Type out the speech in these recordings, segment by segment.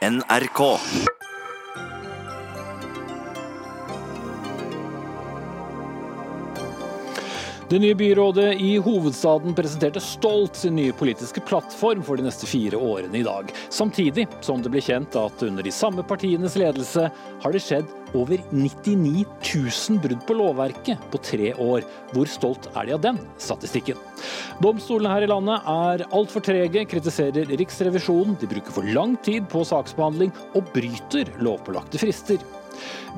NRK. Det nye byrådet i hovedstaden presenterte stolt sin nye politiske plattform for de neste fire årene i dag. Samtidig som det ble kjent at under de samme partienes ledelse har det skjedd over 99 000 brudd på lovverket på tre år. Hvor stolt er de av den statistikken? Domstolene her i landet er altfor trege, kritiserer Riksrevisjonen. De bruker for lang tid på saksbehandling og bryter lovpålagte frister.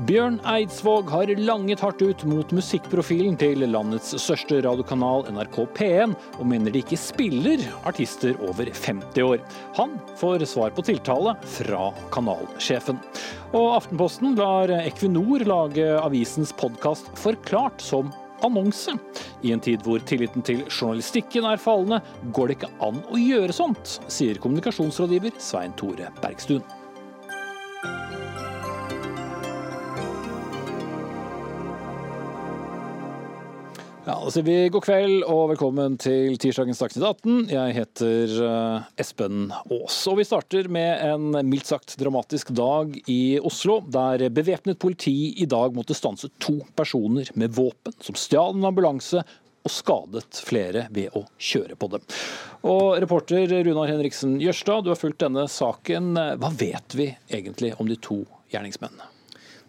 Bjørn Eidsvåg har langet hardt ut mot musikkprofilen til landets største radiokanal NRK P1, og mener de ikke spiller artister over 50 år. Han får svar på tiltale fra kanalsjefen. Og Aftenposten lar Equinor lage avisens podkast Forklart som annonse. I en tid hvor tilliten til journalistikken er fallende, går det ikke an å gjøre sånt, sier kommunikasjonsrådgiver Svein Tore Bergstuen. Ja, da sier vi god kveld og velkommen til tirsdagens Dagsnytt 18. Jeg heter eh, Espen Aas. Og vi starter med en mildt sagt dramatisk dag i Oslo, der bevæpnet politi i dag måtte stanse to personer med våpen som stjal en ambulanse og skadet flere ved å kjøre på dem. Og Reporter Runar Henriksen Jørstad, du har fulgt denne saken. Hva vet vi egentlig om de to gjerningsmennene?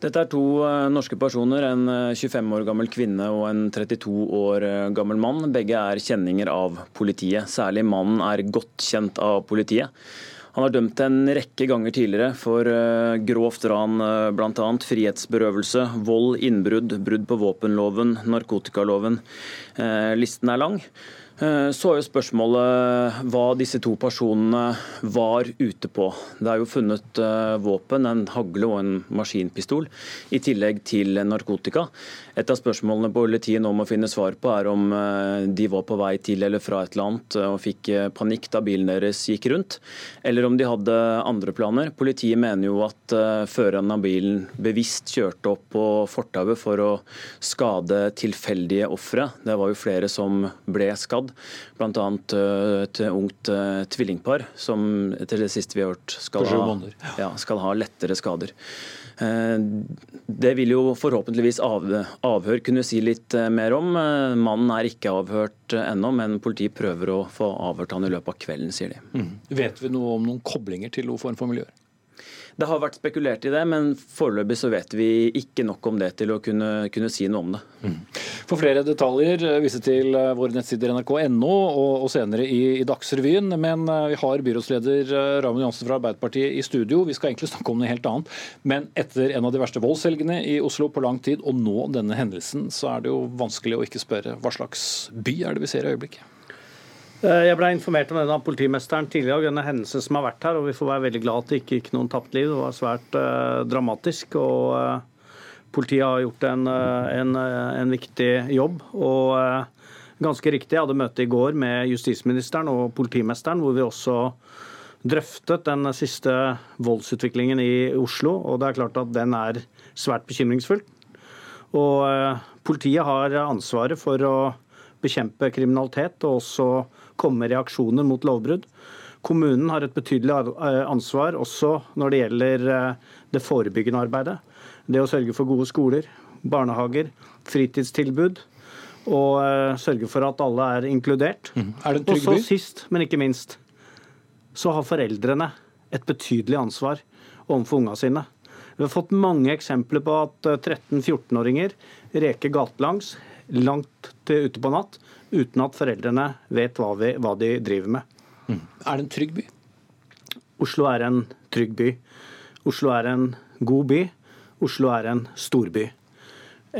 Dette er to eh, norske personer, en 25 eh, år gammel kvinne og en 32 år eh, gammel mann. Begge er kjenninger av politiet. Særlig mannen er godt kjent av politiet. Han har dømt en rekke ganger tidligere for grovt ran, bl.a. frihetsberøvelse, vold, innbrudd, brudd på våpenloven, narkotikaloven. Listen er lang. Eh, så er jo spørsmålet hva disse to personene var ute på. Det er jo funnet eh, våpen, en hagle og en maskinpistol, i tillegg til narkotika. Et av spørsmålene politiet nå må finne svar på, er om eh, de var på vei til eller fra et eller annet og fikk panikk da bilen deres gikk rundt, eller om de hadde andre planer. Politiet mener jo at føreren av bilen bevisst kjørte opp på fortauet for å skade tilfeldige ofre. Det var jo flere som ble skadd. Bl.a. Eh, et ungt eh, tvillingpar som etter det siste vi har hørt skal ha, ja, skal ha lettere skader. Eh, det vil jo forhåpentligvis avhør kunne si litt mer om. Mannen er ikke avhørt ennå, men politiet prøver å få avhørt han i løpet av kvelden, sier de. Mm. Vet vi noe om noen koblinger til noen form for miljøer? Det har vært spekulert i det, men foreløpig så vet vi ikke nok om det til å kunne, kunne si noe om det. Mm. For flere detaljer, eh, vise til eh, våre nettsider nrk.no og, og, senere i, i Dagsrevyen. Men eh, vi har byrådsleder Raymond Johansen fra Arbeiderpartiet i studio. Vi skal egentlig snakke om noe helt annet. Men etter en av de verste voldshelgene i Oslo på lang tid, og nå denne hendelsen, så er det jo vanskelig å ikke spørre hva slags by er det vi ser i øyeblikket? Eh, jeg ble informert om denne politimesteren tidligere, denne hendelsen som har vært her. og Vi får være veldig glad at det ikke gikk noen tapt liv. Det var svært uh, dramatisk. og uh, Politiet har gjort en, uh, en, en viktig jobb. og Ganske riktig, jeg hadde møte i går med justisministeren og politimesteren, hvor vi også drøftet den siste voldsutviklingen i Oslo. og det er klart at Den er svært bekymringsfull. Og Politiet har ansvaret for å bekjempe kriminalitet og også komme med reaksjoner mot lovbrudd. Kommunen har et betydelig eh, ansvar også når det gjelder eh, det forebyggende arbeidet. Det å sørge for gode skoler, barnehager, fritidstilbud. Og eh, sørge for at alle er inkludert. Mm. Er? Og så sist, men ikke minst, så har foreldrene et betydelig ansvar overfor unga sine. Vi har fått mange eksempler på at 13-14-åringer reker gatelangs langt til ute på natt uten at foreldrene vet hva, vi, hva de driver med. Mm. Er det en trygg by? Oslo er en trygg by. Oslo er en god by. Oslo er en storby.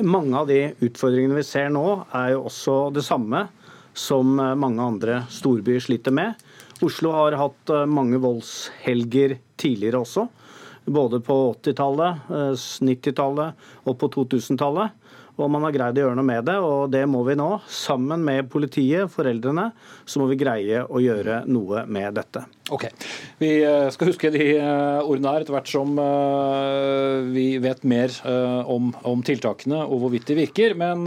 Mange av de utfordringene vi ser nå, er jo også det samme som mange andre storbyer sliter med. Oslo har hatt eh, mange voldshelger tidligere også. Både på 80-tallet, 90-tallet eh, og på 2000-tallet og man har greid å gjøre noe med det. Og det må vi nå. Sammen med politiet, foreldrene, så må vi greie å gjøre noe med dette. Ok. Vi eh, skal huske de eh, ordene her etter hvert som eh, vi vet mer om, om tiltakene og hvorvidt de virker. Men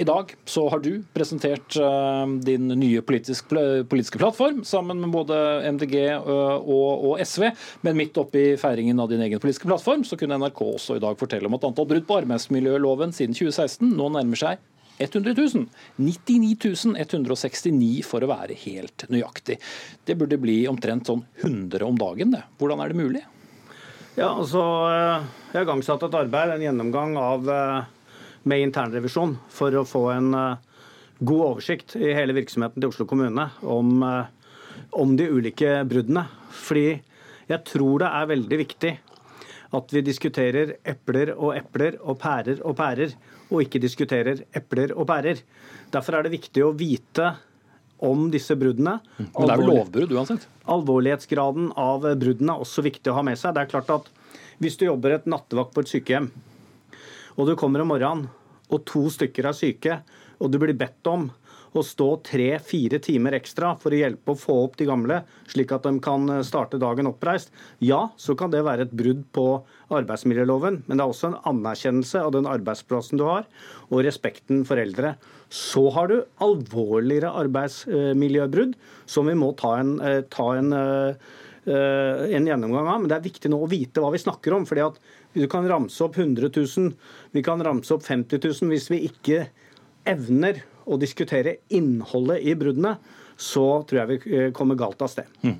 i dag så har du presentert din nye politisk, politiske plattform sammen med både MDG og, og SV. Men midt oppi feiringen av din egen politiske plattform så kunne NRK også i dag fortelle om at antall brudd på arbeidsmiljøloven siden 2016 nå nærmer seg 100 000. 99 169 for å være helt nøyaktig. Det burde bli omtrent sånn 100 om dagen. det. Hvordan er det mulig? Ja, altså, eh, Jeg har igangsatt et arbeid, en gjennomgang av, eh, med internrevisjon, for å få en eh, god oversikt i hele virksomheten til Oslo kommune om, om de ulike bruddene. Fordi jeg tror det er veldig viktig at vi diskuterer epler og epler og pærer og pærer, og ikke diskuterer epler og pærer. Derfor er det viktig å vite om disse bruddene. Men det er jo lovbrudd uansett? Alvorlighetsgraden av bruddene er også viktig å ha med seg. Det er klart at Hvis du jobber et nattevakt på et sykehjem, og du kommer om morgenen, og to stykker er syke, og du blir bedt om å stå tre-fire timer ekstra for å hjelpe å få opp de gamle, slik at de kan eh, starte dagen oppreist, ja, så kan det være et brudd på arbeidsmiljøloven. Men det er også en anerkjennelse av den arbeidsplassen du har, og respekten for eldre. Så har du alvorligere arbeidsmiljøbrudd, som vi må ta en, eh, ta en eh, en gjennomgang av, men det er viktig nå å vite hva vi snakker om. fordi at Du kan ramse opp 100 000, vi kan ramse opp 50 000. Hvis vi ikke evner å diskutere innholdet i bruddene, så tror jeg vi eh, kommer galt av sted. Mm.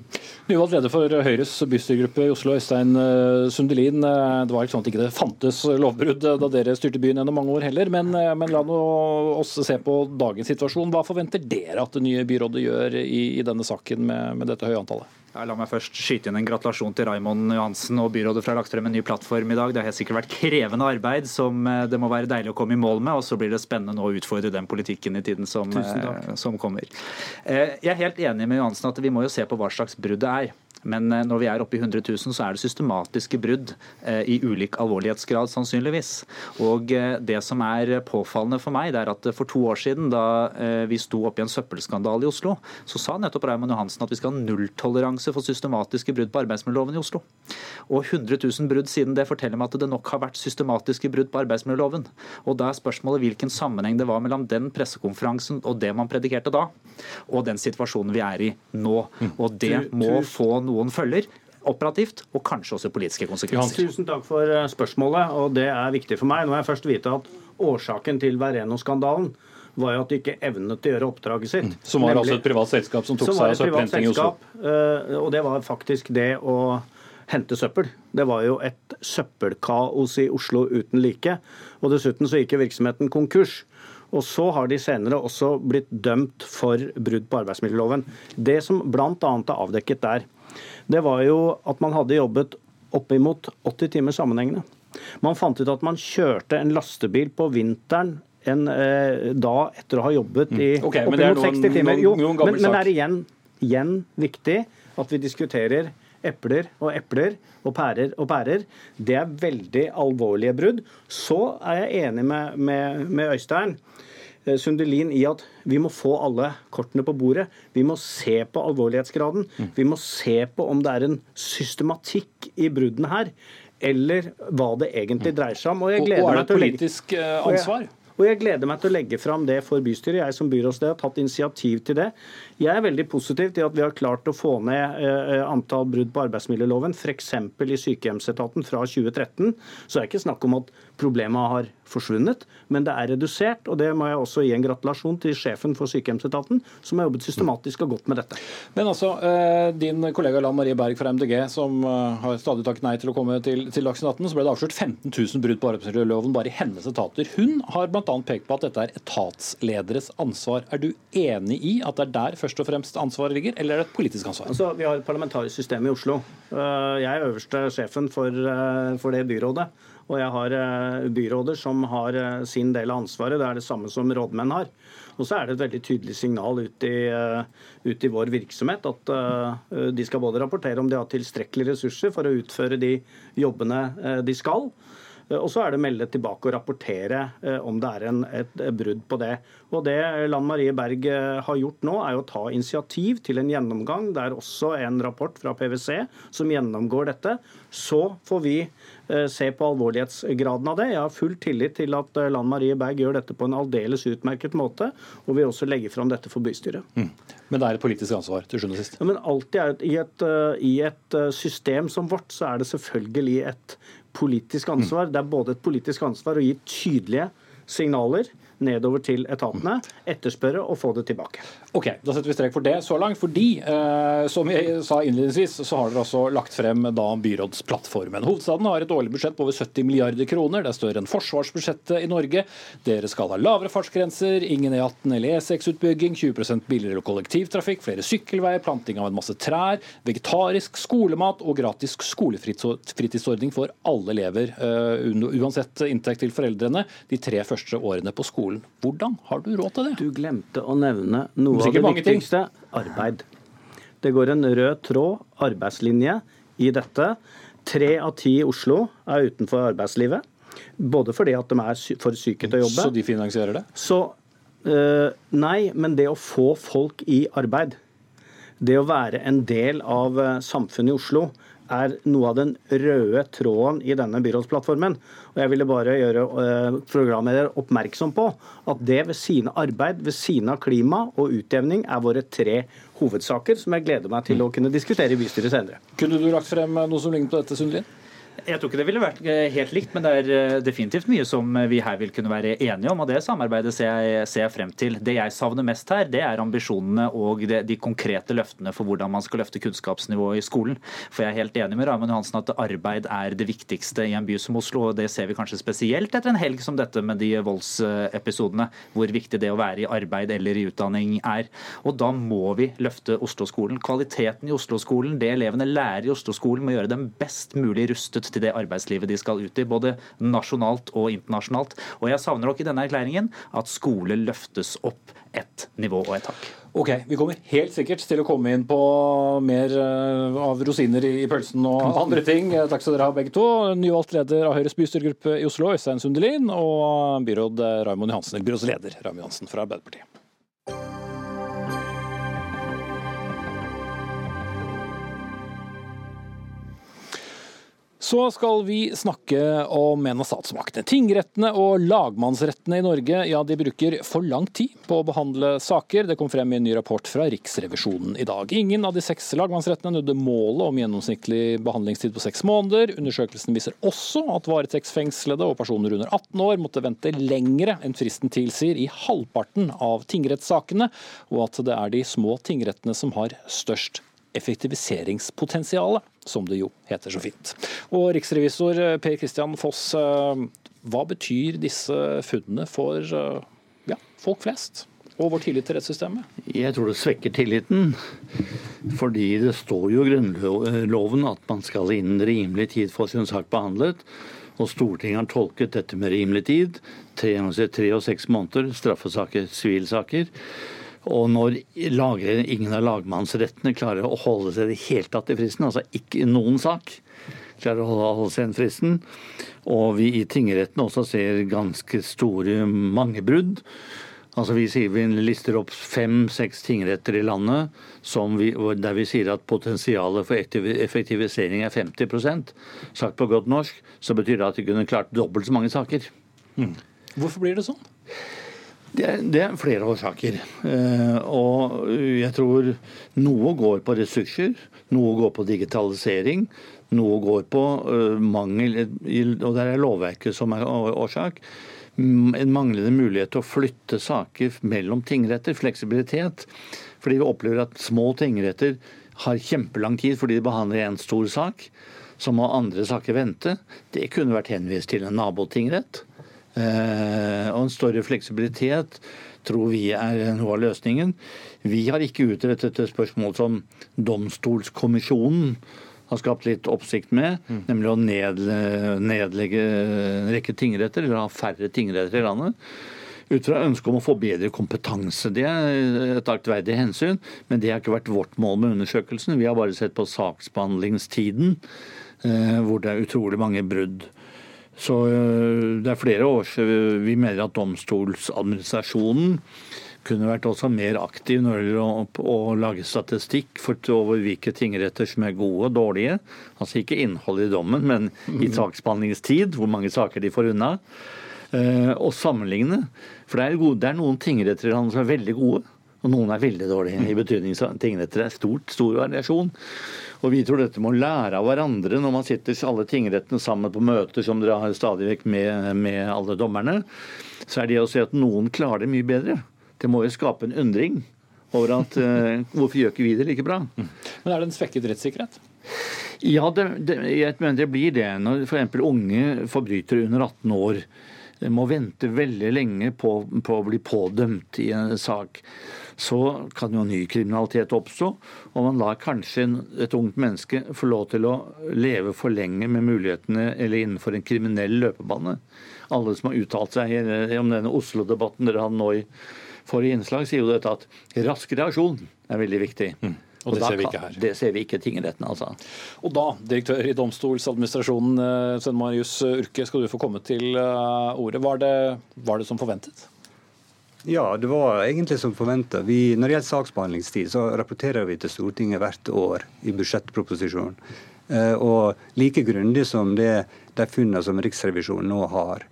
Nyvalgt leder for Høyres bystyregruppe i Oslo, Øystein eh, Sundelin. Eh, det var ikke sånn at det ikke fantes lovbrudd da dere styrte byen gjennom mange år heller, men, men la oss se på dagens situasjon. Hva forventer dere at det nye byrådet gjør i, i denne saken med, med dette høye antallet? Ja, la meg først skyte inn en gratulasjon til Raimond Johansen og byrådet lagt frem en ny plattform i dag. Det har helt sikkert vært krevende arbeid som eh, det må være deilig å komme i mål med. Og så blir det spennende nå å utfordre den politikken i tiden som, eh, som kommer. Eh, jeg er helt enig med Johansen at vi må jo se på hva slags brudd det er. Men når vi er oppe i 100 000, så er det systematiske brudd eh, i ulik alvorlighetsgrad, sannsynligvis. Og eh, det som er påfallende for meg, det er at for to år siden, da vi sto oppe i en søppelskandale i Oslo, så sa nettopp Raymond Johansen at vi skal ha nulltoleranse for systematiske brudd på arbeidsmiljøloven i Oslo. Og 100 000 brudd siden det forteller meg at det nok har vært systematiske brudd på arbeidsmiljøloven. Og da er spørsmålet hvilken sammenheng det var mellom den pressekonferansen og det man predikerte da, og den situasjonen vi er i nå. Mm. Og det må få noen følger operativt og kanskje også politiske konsekvenser. Tusen takk for eh, spørsmålet, og det er viktig for meg. Nå må jeg først vite at årsaken til Vereno-skandalen var jo at de ikke evnet å gjøre oppdraget sitt. Mm. Som var altså et privat selskap som tok som seg av søppelhenting i Oslo? Eh, og det var faktisk det å hente søppel. Det var jo et søppelkaos i Oslo uten like. Og dessuten så gikk jo virksomheten konkurs. Og så har de senere også blitt dømt for brudd på arbeidsmiljøloven. Det som bl.a. er avdekket der, det var jo at man hadde jobbet oppimot 80 timer sammenhengende. Man fant ut at man kjørte en lastebil på vinteren en eh, dag etter å ha jobbet i mm. okay, oppimot 60 timer. Jo, men, men det er igjen, igjen viktig at vi diskuterer epler og epler og pærer og pærer. Det er veldig alvorlige brudd. Så er jeg enig med, med, med Øystein Eh, Sundelin i at vi må få alle kortene på bordet. Vi må se på alvorlighetsgraden. Mm. Vi må se på om det er en systematikk i bruddene her, eller hva det egentlig mm. dreier seg om. Og, og, og er det et politisk eh, ansvar? Og jeg gleder meg til å legge fram det for bystyret. Jeg som byrådsleder har tatt initiativ til det. Jeg er veldig positiv til at vi har klart å få ned eh, antall brudd på arbeidsmiljøloven, f.eks. i sykehjemsetaten fra 2013. Så det er ikke snakk om at problemet har forsvunnet, men det er redusert. Og det må jeg også gi en gratulasjon til sjefen for sykehjemsetaten, som har jobbet systematisk og godt med dette. Men altså, eh, din kollega Lan Marie Berg fra MDG, som eh, har stadig takket nei til å komme til, til Dagsnytt 18, så ble det avslørt 15 000 brudd på arbeidsmiljøloven bare i hennes etater. Hun har bl.a pekt på at dette er etatslederes ansvar. Er du enig i at det er der først og fremst ansvaret ligger, eller er det et politisk ansvar? Altså, vi har et parlamentarisk system i Oslo. Eh, jeg er øverste sjefen for, eh, for det byrådet. Og jeg har eh, byråder som har sin del av ansvaret. Det er det samme som rådmenn har. Og så er det et veldig tydelig signal ut i, ut i, vår virksomhet at de skal både rapportere om de har tilstrekkelige ressurser for å utføre de jobbene de skal. Og så er det melde tilbake og rapportere om det er en, et brudd på det. Og Det Lan Marie Berg har gjort nå, er å ta initiativ til en gjennomgang. Det er også en rapport fra PwC som gjennomgår dette. Så får vi se på alvorlighetsgraden av det. Jeg har full tillit til at Lan Marie Berg gjør dette på en aldeles utmerket måte, og vil også legge fram dette for bystyret. Mm. Men det er et politisk ansvar til sjuende og sist? Ja, men alltid er et, i, et, I et system som vårt så er det selvfølgelig et politisk ansvar. Mm. Det er både et politisk ansvar å gi tydelige signaler nedover til etatene, etterspørre og få det tilbake. Ok, Da setter vi strek for det så langt. Fordi, eh, som jeg sa innledningsvis, så har dere altså lagt frem da byrådsplattformen. Hovedstaden har et årlig budsjett på over 70 milliarder kroner. Det er større enn forsvarsbudsjettet i Norge. Dere skal ha lavere fartsgrenser, ingen E18 eller E6-utbygging, 20% billigere kollektivtrafikk, flere sykkelveier, planting av en masse trær, vegetarisk skolemat og gratis skolefritidsordning for alle elever, uh, uansett inntekt til foreldrene, de tre første årene på skolen. Hvordan har du råd til det? Du glemte å nevne noe av det viktigste arbeid. Det går en rød tråd, arbeidslinje, i dette. Tre av ti i Oslo er utenfor arbeidslivet. Både fordi at de er for syke til å jobbe. Så de finansierer det? Så, øh, nei, men det å få folk i arbeid, det å være en del av eh, samfunnet i Oslo, er noe av den røde tråden i denne byrådsplattformen. Og Jeg ville bare gjøre eh, programleder oppmerksom på at det ved sine arbeid, ved siden av klima og utjevning, er våre tre hovedsaker som jeg gleder meg til å kunne diskutere i bystyret senere. Kunne du lagt frem noe som ligner på dette, Sundlin? Jeg tror ikke det ville vært eh, helt likt, men det er eh, definitivt mye som vi her vil kunne være enige om. og Det samarbeidet ser jeg, ser jeg frem til. Det jeg savner mest her, det er ambisjonene og de, de konkrete løftene for hvordan man skal løfte kunnskapsnivået i skolen. For jeg er helt enig med Raymond Johansen at arbeid er det viktigste i en by som Oslo. og Det ser vi kanskje spesielt etter en helg som dette med de voldsepisodene. Hvor viktig det å være i arbeid eller i utdanning er. Og da må vi løfte Oslo-skolen. Kvaliteten i Oslo-skolen, det elevene lærer i Oslo-skolen, må gjøre dem best mulig rustet til det arbeidslivet de skal ut i, både nasjonalt og internasjonalt. Og jeg savner nok i denne erklæringen at skole løftes opp ett nivå og et tak. Ok, Vi kommer helt sikkert til å komme inn på mer eh, av rosiner i pølsen og andre ting. Takk skal dere ha begge to. Nyvalgt leder av Høyres bystyregruppe i Oslo, Øystein Sundelin, og byråd Raymond Johansen, byrådsleder Raymond Johansen fra Arbeiderpartiet. Så skal vi snakke om en av statsmaktene. Tingrettene og lagmannsrettene i Norge ja, de bruker for lang tid på å behandle saker. Det kom frem i en ny rapport fra Riksrevisjonen i dag. Ingen av de seks lagmannsrettene nådde målet om gjennomsnittlig behandlingstid på seks måneder. Undersøkelsen viser også at varetektsfengslede og personer under 18 år måtte vente lengre enn fristen tilsier i halvparten av tingrettssakene, og at det er de små tingrettene som har størst effektiviseringspotensialet, som det jo heter så fint. Og riksrevisor eh, Per Kristian Foss, eh, hva betyr disse funnene for eh, ja, folk flest? Og vår tillit til rettssystemet? Jeg tror det svekker tilliten. Fordi det står jo i Grunnloven at man skal innen rimelig tid få sin sak behandlet. Og Stortinget har tolket dette med rimelig tid. Tre, tre og seks måneder. Straffesaker, sivilsaker. Og når lagre, ingen av lagmannsrettene klarer å holde seg i det hele tatt i fristen, altså ikke noen sak klarer å holde seg i fristen, og vi i tingretten også ser ganske store mangebrudd Altså Vi sier vi lister opp fem-seks tingretter i landet vi, der vi sier at potensialet for effektivisering er 50% Sagt på godt norsk så betyr det at de kunne klart dobbelt så mange saker. Mm. Hvorfor blir det sånn? Det er, det er, flere årsaker. Eh, og jeg tror noe går på ressurser, noe går på digitalisering. Noe går på uh, mangel, og der er lovverket som er årsak. En manglende mulighet til å flytte saker mellom tingretter. Fleksibilitet. Fordi vi opplever at små tingretter har kjempelang tid fordi de behandler en stor sak. Så må andre saker vente. Det kunne vært henvist til en nabotingrett. Eh, og en større fleksibilitet tror vi er noe av løsningen. Vi har ikke utredet et spørsmål som Domstolskommisjonen har skapt litt oppsikt med, mm. nemlig å nedlegge en rekke tingretter, eller ha færre tingretter i landet. Ut fra ønsket om å få bedre kompetanse. Det er et aktverdig hensyn, men det har ikke vært vårt mål med undersøkelsen. Vi har bare sett på saksbehandlingstiden, eh, hvor det er utrolig mange brudd. Så det er flere år siden vi mener at domstolsadministrasjonen kunne vært også mer aktiv når det gjelder å, å, lage statistikk for, over hvilke tingretter som er gode og dårlige. Altså ikke innholdet i dommen, men i mm. saksbehandlingstid, hvor mange saker de får unna. Eh, og sammenligne. For det er, gode, det er noen tingretter som er veldig gode, og noen er veldig dårlige. I betydning tingretter er stort, stor variasjon. Og vi tror dette må lære av hverandre når man sitter alle tingrettene sammen på møter som dere har stadig vekk med, med alle dommerne. Så er det å si at noen klarer det mye bedre. Det må jo skape en undring over at uh, hvorfor gjør ikke vi det like bra? Mm. Men er det en svekket rettssikkerhet? Ja, det, det, jeg mener det blir det. Når f.eks. unge forbrytere under 18 år må vente veldig lenge på, på, å bli pådømt i en sak, så kan jo ny kriminalitet oppstå. Og man lar kanskje et ungt menneske få lov til å leve for lenge med mulighetene eller innenfor en kriminell løpebane. Alle som har uttalt seg om denne Oslo-debatten dere hadde nå i forrige innslag, sier jo dette at rask reaksjon er veldig viktig. Mm. Og, og det ser vi ikke her. Det ser vi ikke i tingretten, altså. Og da, direktør i Domstolsadministrasjonen, eh, Sven Marius Urke, skal du få komme til eh, ordet. Var det, var det som forventet? Ja, det var egentlig som forventa. Når det gjelder saksbehandlingstid, så rapporterer vi til Stortinget hvert år i budsjettproposisjonen. Eh, og like grundig som det de funnene som Riksrevisjonen nå har.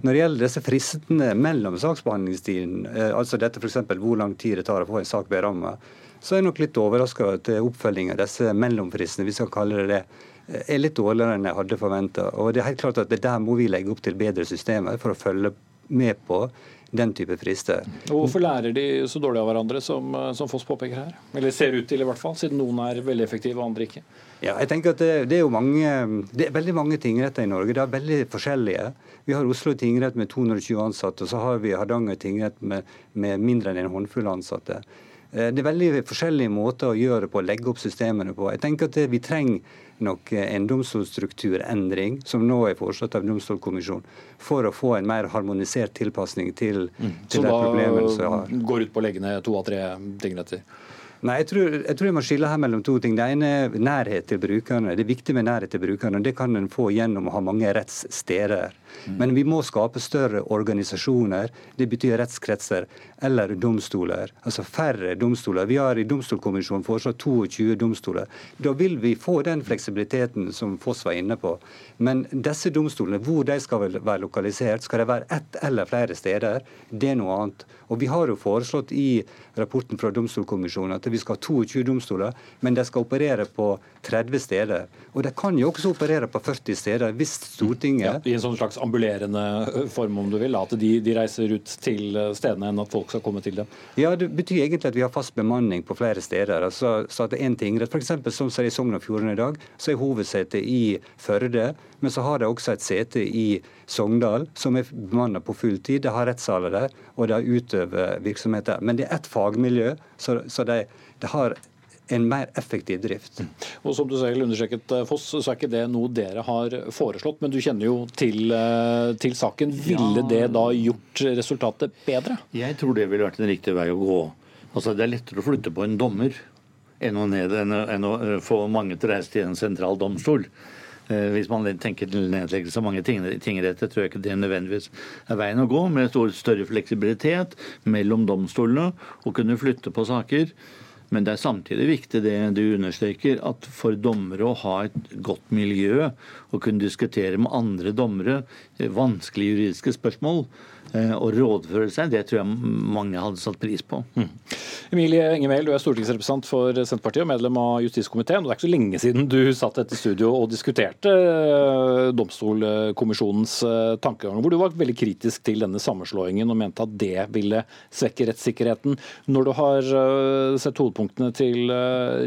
Når det gjelder disse fristene mellom saksbehandlingstiden, eh, altså dette f.eks. hvor lang tid det tar å få en sak beramma, så er jeg nok litt overraska over at oppfølgingen av disse mellomfristene, vi skal kalle det det, eh, er litt dårligere enn jeg hadde forventa. Det er helt klart at det der må vi legge opp til bedre systemer for å følge med på den type frister. Og Hvorfor lærer de så dårlig av hverandre, som, eh, som Foss påpeker her? Eller ser ut til, i hvert fall, siden noen er veldig effektive og andre ikke? Ja, jeg tenker at det, det, er jo mange, det er veldig mange tingretter i Norge. Det er veldig forskjellige. Vi har Oslo tingrett med 220 ansatte, og så har vi Hardanger tingrett med, med mindre enn en håndfull ansatte. Eh, det er veldig forskjellige måter å gjøre det på, å legge opp systemene på. Jeg tenker at vi trenger nok en domstolstrukturendring, som nå er foreslått av Domstolkommisjonen, for å få en mer harmonisert tilpasning til, mm. til de problemene som vi har. Så da går ut på å legge ned to av tre tingretter? Nei, jeg tror, jeg tror jeg må skille her mellom to ting. Det ene er nærhet til brukerne. Det er viktig med nærhet til brukerne. Det kan en få gjennom å ha mange rettssteder. Mm. Men vi må skape større organisasjoner. Det betyr rettskretser eller domstoler. Altså færre domstoler. Vi har i Domstolkommisjonen foreslått 22 domstoler. Da vil vi få den fleksibiliteten som Foss var inne på. Men disse domstolene, hvor de skal være lokalisert, skal det være ett eller flere steder. Det er noe annet. Og Vi har jo foreslått i rapporten fra Domstolkommisjonen at vi skal ha 22 domstoler, men de skal operere på 30 steder. Og de kan jo også operere på 40 steder hvis Stortinget ja, I en sånn slags ambulerende form, om du vil. At de, de, reiser ut til stedene enn at folk skal komme til dem? Ja, Det betyr egentlig at vi har fast bemanning på flere steder. Altså, så at en tingrett, f.eks. som i Sogn og Fjordane i dag, så er hovedsetet i Førde. Men så har de også et sete i Sogndal som er bemannet på fulltid. De har rettssaler der, og de utøver virksomheter. Men det er ett fagmiljø, så, så de, de har en mer effektiv drift. Mm. Og Som du selv understreket, eh, Foss, så er ikke det noe dere har foreslått, men du kjenner jo til, eh, til saken. Ville ja. det da gjort resultatet bedre? Jeg tror det ville vært en riktig vei å gå. Altså Det er lettere å flytte på en dommer enn å, ned, enn å, enn å eh, få mange til å reise til en sentral domstol. Hvis man tenker til nedleggelse av mange tingretter, tror jeg ikke det nødvendigvis er veien å gå. Med større fleksibilitet mellom domstolene og kunne flytte på saker. Men det er samtidig viktig det du understreker, at for dommere å ha et godt miljø og kunne diskutere med andre dommere vanskelige juridiske spørsmål eh, og rådføre seg, det tror jeg mange hadde satt pris på. Mm. Emilie Engemel, du er stortingsrepresentant for Senterpartiet og medlem av justiskomiteen. Det er ikke så lenge siden du satt etter studio og diskuterte eh, Domstolkommisjonens eh, tankegang, hvor du var veldig kritisk til denne sammenslåingen og mente at det ville svekke rettssikkerheten. Når du har sett hovedpunktene til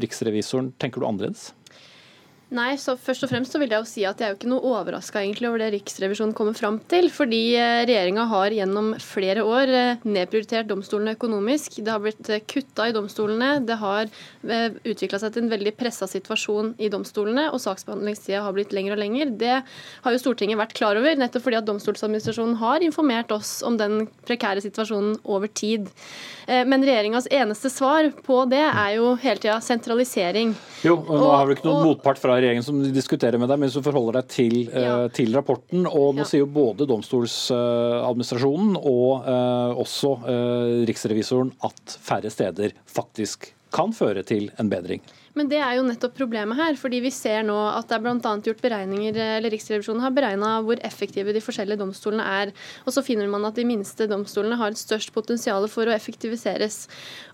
riksrevisoren, tenker du annerledes? Nei, så først og fremst så vil jeg jo si at jeg er jo ikke noe overraska over det Riksrevisjonen kommer fram til. Fordi eh, regjeringa har gjennom flere år eh, nedprioritert domstolene økonomisk. Det har blitt eh, kutta i domstolene. Det har utvikla seg til en veldig pressa situasjon i domstolene, og saksbehandlingstida har blitt lengre og lengre. Det har jo Stortinget vært klar over, nettopp fordi at Domstoladministrasjonen har informert oss om den prekære situasjonen over tid. Men regjeringas eneste svar på det er jo hele tida sentralisering. Jo, og nå har vi ikke noen og, motpart fra regjeringen som diskuterer med deg, mens du forholder deg til, ja. til rapporten. Og nå ja. sier jo både domstolsadministrasjonen og også riksrevisoren at færre steder faktisk kan føre til en bedring. Men det er jo nettopp problemet her. fordi vi ser nå at det er blant annet gjort beregninger, eller Riksrevisjonen har beregna hvor effektive de forskjellige domstolene er. Og så finner man at de minste domstolene har et størst potensial for å effektiviseres.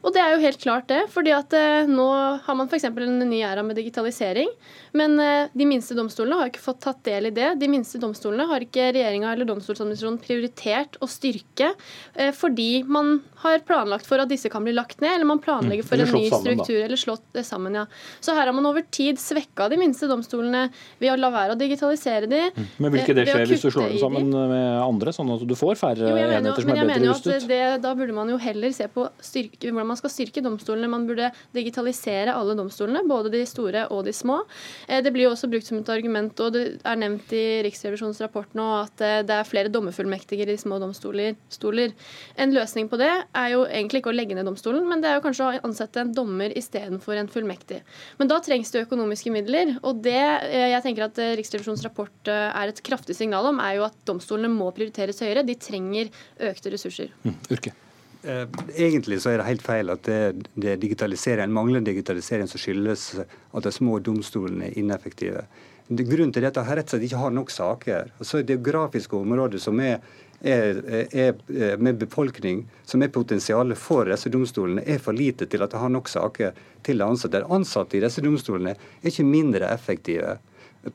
Og det er jo helt klart det. fordi at eh, nå har man f.eks. en ny æra med digitalisering. Men eh, de minste domstolene har ikke fått tatt del i det. De minste domstolene har ikke regjeringa eller domstolsadministrasjonen prioritert å styrke eh, fordi man har planlagt for at disse kan bli lagt ned, eller man planlegger for en ny struktur eller slått sammen. ja. Så her har man over tid svekka de minste domstolene ved å la være å digitalisere de. Mm. Men vil ikke det skje hvis du slår dem sammen med andre, sånn at du får færre jo, enheter som er bedre rustet? Det, da burde man jo heller se på styrke, hvordan man skal styrke domstolene. Man burde digitalisere alle domstolene, både de store og de små. Eh, det blir jo også brukt som et argument, og det er nevnt i Riksrevisjonens rapport nå, at eh, det er flere dommerfullmektiger i små domstoler. En løsning på det er jo egentlig ikke å legge ned domstolen, men det er jo kanskje å ansette en dommer istedenfor en fullmektig. Men da trengs det økonomiske midler. Og det eh, jeg tenker at Riksrevisjonens rapport er et kraftig signal om, er jo at domstolene må prioriteres høyere. De trenger økte ressurser. Mm. Egentlig så er det helt feil at det, det er digitalisering, en manglende digitalisering som skyldes at de små domstolene er ineffektive. Grunnen til dette er rett og slett ikke har nok saker. Altså Det geografiske området som er er, er, med befolkning som er potensialet for disse domstolene, er for lite til at de har nok saker til de ansatte. De ansatte i disse domstolene er ikke mindre effektive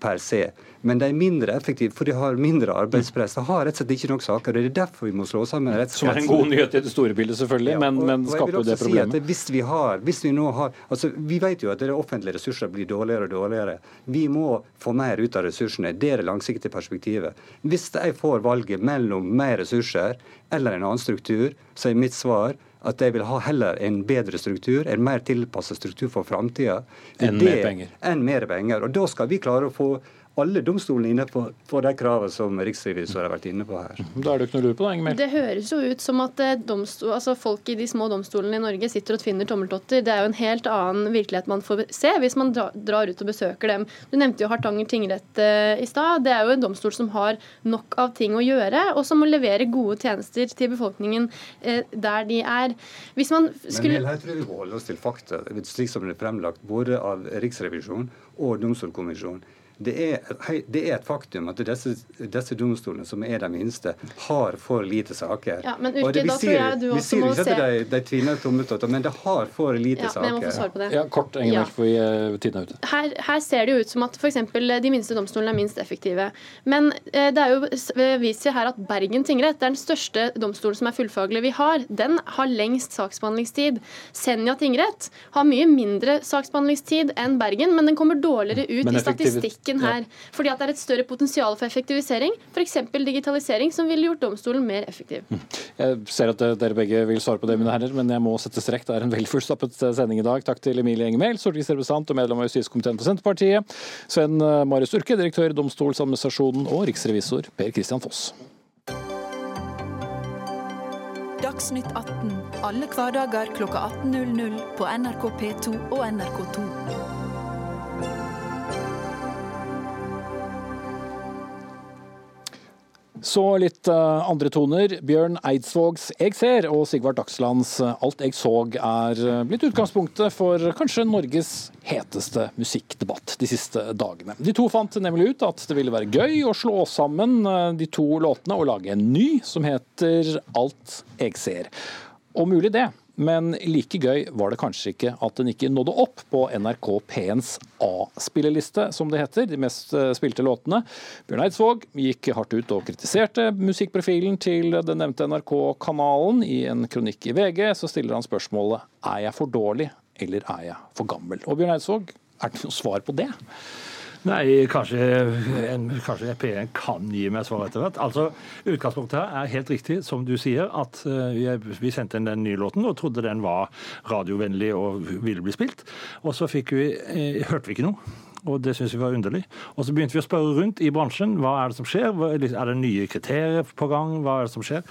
per se. Men de er mindre effektive, for de har mindre arbeidspress. De har rett og slett ikke nok saker. og Det er derfor vi må slå sammen rettskretsen. Som er en god nyhet i det store bildet, selvfølgelig, ja, men, men skaper det problemet? Si hvis vi har, hvis vi nå har, altså Vi vet jo at det offentlige ressurser blir dårligere og dårligere. Vi må få mer ut av ressursene. Det er det langsiktige perspektivet. Hvis jeg får valget mellom mer ressurser eller en annen struktur, så er mitt svar at de vil ha heller en bedre struktur, en mer tilpasset struktur for framtida. Enn mer penger. Enn mer penger. Og da skal vi klare å få alle domstolene inne på, på de kravene som riksrevisor har vært inne på her. Da er det ikke noe lur på det, Det høres jo ut som at eh, domstol, altså folk i de små domstolene i Norge sitter og finner tommeltotter. Det er jo en helt annen virkelighet man får se hvis man drar ut og besøker dem. Du nevnte jo Hartanger tingrett uh, i stad. Det er jo en domstol som har nok av ting å gjøre, og som må levere gode tjenester til befolkningen uh, der de er. Hvis man skulle... Men jeg tror vi må holde oss til fakta, slik som det er fremlagt både av Riksrevisjonen og Domstolkommisjonen. Det er, det er, et faktum at disse, disse, domstolene, som er de minste, har for lite saker. Ja, men Urke, da tror jeg du også må se... Vi sier ikke at de, de tvinner tommeltotter, men det har for lite ja, saker. Men jeg må få svar på det. Ja, Kort, Engelmark, ja. for uh, tiden er ute. Her, her, ser det jo ut som at f.eks. de minste domstolene er minst effektive. Men eh, det er jo vist her at Bergen tingrett er den største domstolen som er fullfaglig vi har. Den har lengst saksbehandlingstid. Senja tingrett har mye mindre saksbehandlingstid enn Bergen, men den kommer dårligere ut i statistikk politikken her. Ja. Fordi at det er et større potensial for effektivisering, f.eks. digitalisering, som ville gjort domstolen mer effektiv. Mm. Jeg ser at dere begge vil svare på det, mine herrer, men jeg må sette strekk. Det er en vel fullstappet sending i dag. Takk til Emilie Enger stortingsrepresentant og medlem av justiskomiteen for Senterpartiet. Sven eh, Marius Urke, direktør i Domstoladministrasjonen, og riksrevisor Per Christian Foss. Dagsnytt 18 alle hverdager kl 18.00 på NRK P2 og NRK2. Så litt uh, andre toner. Bjørn Eidsvågs 'Jeg ser' og Sigvart Dagslands uh, 'Alt jeg såg' er uh, blitt utgangspunktet for kanskje Norges heteste musikkdebatt de siste dagene. De to fant nemlig ut at det ville være gøy å slå sammen de to låtene og lage en ny som heter 'Alt jeg ser'. Og mulig det. Men like gøy var det kanskje ikke at den ikke nådde opp på NRK P1s A-spilleliste, som det heter, de mest eh, spilte låtene. Bjørn Eidsvåg gikk hardt ut og kritiserte musikkprofilen til den nevnte NRK-kanalen. I en kronikk i VG så stiller han spørsmålet er jeg for dårlig eller er jeg for gammel. Og Bjørn Eidsvåg, er det noe svar på det? Nei, kanskje, en, kanskje P1 kan gi meg svar etter hvert. Altså, Utgangspunktet her er helt riktig, som du sier, at uh, vi, vi, sendte inn den nye låten og trodde den var radiovennlig og ville bli spilt. Og så vi, uh, hørte vi ikke noe. Og det syns vi var underlig. Og så begynte vi å spørre rundt i bransjen. Hva er det som skjer? Er det nye kriterier på gang? Hva er det som skjer?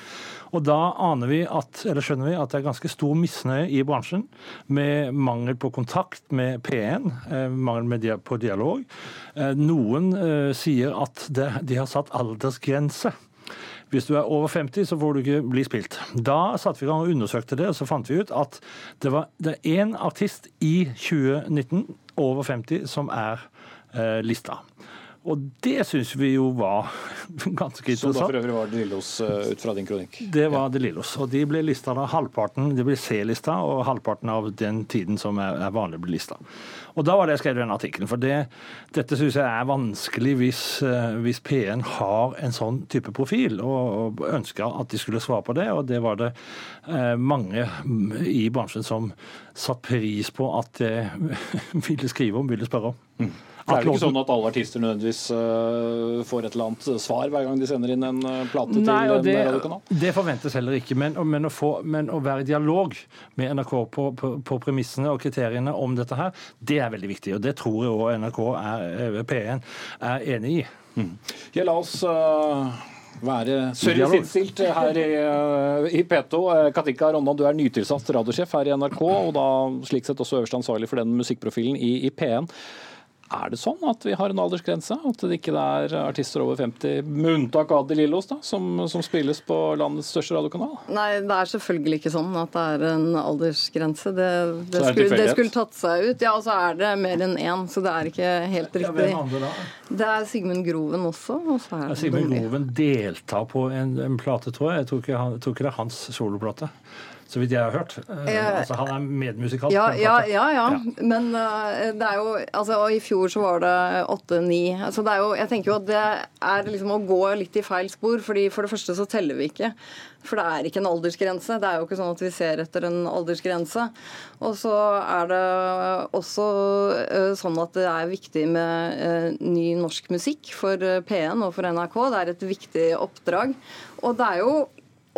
Og da aner vi at, eller skjønner vi at det er ganske stor misnøye i bransjen med mangel på kontakt med P1, eh, mangel på dialog. Eh, noen eh, sier at de har satt aldersgrense. Hvis du er over 50, så får du ikke bli spilt. Da satte vi i gang og undersøkte det, og så fant vi ut at det var det én artist i 2019 over 50 som er eh, lista. Og det syns vi jo var ganske interessant. Så da for øvrig var det Lillos eh, ut fra din kronikk? Det var det Lillos. Og de ble lista da halvparten, de ble C-lista, og halvparten av den tiden som er, er vanlig å bli lista. Og da var det jeg skrev den artikkelen. For det, dette syns jeg er vanskelig hvis, eh, hvis, P1 har en sånn type profil, og, og ønska at de skulle svare på det. Og det var det eh, mange i bransjen som satte pris på at de ville skrive om, ville spørre om. Mm. Det er jo ikke sånn at alle artister nødvendigvis uh, får et eller annet svar hver gang de sender inn en uh, plate Nei, til en det, radiokanal? Det forventes heller ikke, men, men, å få, men, å være i dialog med NRK på, på, på, premissene og kriteriene om dette her, det er veldig viktig. Og det tror jeg òg NRK er, eh, P1 er enig i. Mm. Ja, la oss uh være serviceinnstilt her i, i P2. Katinka Rondan, du er nytilsatt radiosjef her i NRK, og da slik sett også øverste ansvarlig for den musikkprofilen i, i P1. Er det sånn at vi har en aldersgrense? At det ikke er artister over 50, med unntak av De Lillos, da, som, som, spilles på landets største radiokanal? Nei, det er selvfølgelig ikke sånn at det er en aldersgrense. Det, det, skulle, det skulle, tatt seg ut. Ja, og så er det mer enn én, så det er ikke helt riktig. Ja, hvem da? Det er Sigmund Groven også. Og så er ja, Sigmund Groven deltar på en, en plate, tror jeg. Jeg tror ikke, han, jeg tror ikke det er hans soloplate så vidt jeg har hørt. Uh, altså, han er medmusikalt. Ja, ja, ja, ja, Men uh, det er jo altså, Og i fjor så var det åtte-ni. Altså, det er jo Jeg tenker jo at det er liksom å gå litt i feil spor. fordi For det første så teller vi ikke. For det er ikke en aldersgrense. Det er jo ikke sånn at vi ser etter en aldersgrense. Og så er det også uh, sånn at det er viktig med ny norsk musikk for P1 og for NRK. Det er et viktig oppdrag. Og det er jo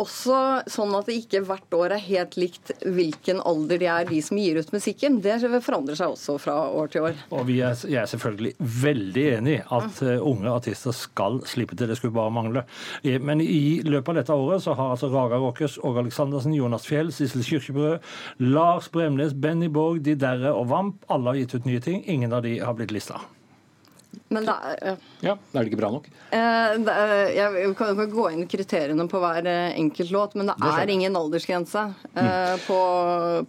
også sånn at det ikke hvert år er helt likt hvilken alder de er, de som gir ut musikken. Det forandrer seg også fra år til år. Og er, Jeg er selvfølgelig veldig enig i at uh, unge artister skal slippe til. Det skulle bare mangle. Men i løpet av dette året så har altså Raga Rockers, Åge Aleksandersen, Jonas Fjell, Sissel Kyrkjebø, Lars Bremnes, Benny Borg, De Derre og Vamp alle har gitt ut nye ting. Ingen av de har blitt lista. Men da, ja. ja, Er det ikke bra nok? Eh, jeg kan ikke gå inn kriteriene på hver eh, enkelt låt, men det, er ingen aldersgrense eh, mm. på,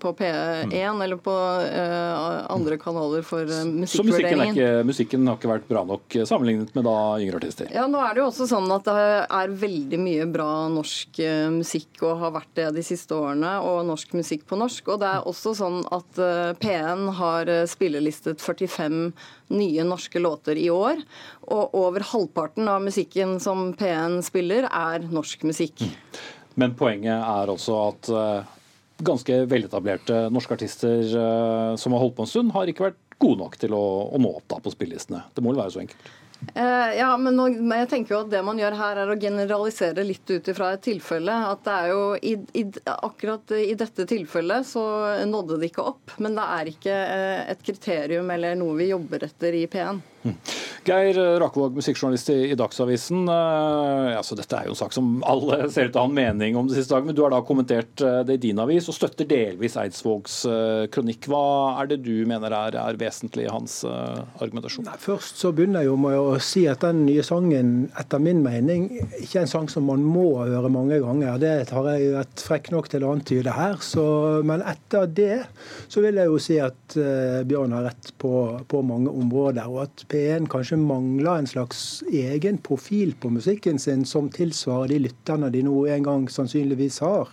på, P1 mm. eller på eh, andre kanaler for musikkvurderingen. Så musikken, ikke, musikken, har ikke vært bra nok sammenlignet med da yngre artister? Ja, nå er det jo også sånn at det er veldig mye bra norsk musikk og har vært det de siste årene, og norsk musikk på norsk. Og det er også sånn at P1 har spillelistet 45 nye norske låter i år. Og over halvparten av musikken som P1 spiller, er norsk musikk. Mm. Men poenget er også at eh, ganske veletablerte norske artister eh, som har holdt på en stund, har ikke vært gode nok til å, å nå opp da på spillelistene. Det må vel være så enkelt? Uh, ja, men, jeg tenker jo at det man gjør her, er å generalisere litt ut ifra et tilfelle. At det er jo i, i, Akkurat i dette tilfellet så nådde det ikke opp. Men det er ikke uh, et kriterium eller noe vi jobber etter i P1. Geir Rakevåg, musikkjournalist i Dagsavisen. Altså, dette er jo en sak som alle ser ut til å ha en mening om det siste dagen, men du har da kommentert eh, det i din avis og støtter delvis Eidsvågs eh, kronikk. Hva er det du mener er, er vesentlig i hans argumentasjon? Nei, først så begynner jeg jo med å si at den nye sangen etter min mening ikke er en sang som man må høre mange ganger. Det har jeg vært frekk nok til å antyde her. Så, men etter det så vil jeg jo si at Bjørn har rett på, på mange områder. og at P1 kanskje mangler en slags egen profil på musikken sin som tilsvarer de lytterne de nå en gang sannsynligvis har.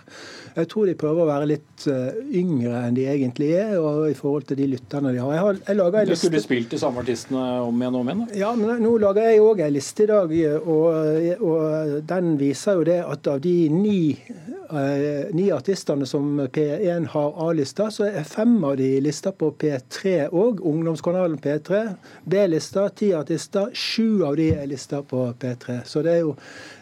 Jeg tror de prøver å være litt eh, yngre enn de egentlig er, og i forhold til de lytterne de har. Jeg, har, jeg lager en liste. Du skulle spilt de samme artistene om igjen og om igjen? Da? Ja, men nå lager jeg òg en liste i dag, og, og den viser jo det at av de ni Eh, ni artistene som P1 har A-lista, så er fem av de lista på P3 òg. Ungdomskanalen P3. B-lister, ti artister. Sju av de er lister på P3. Så det er jo,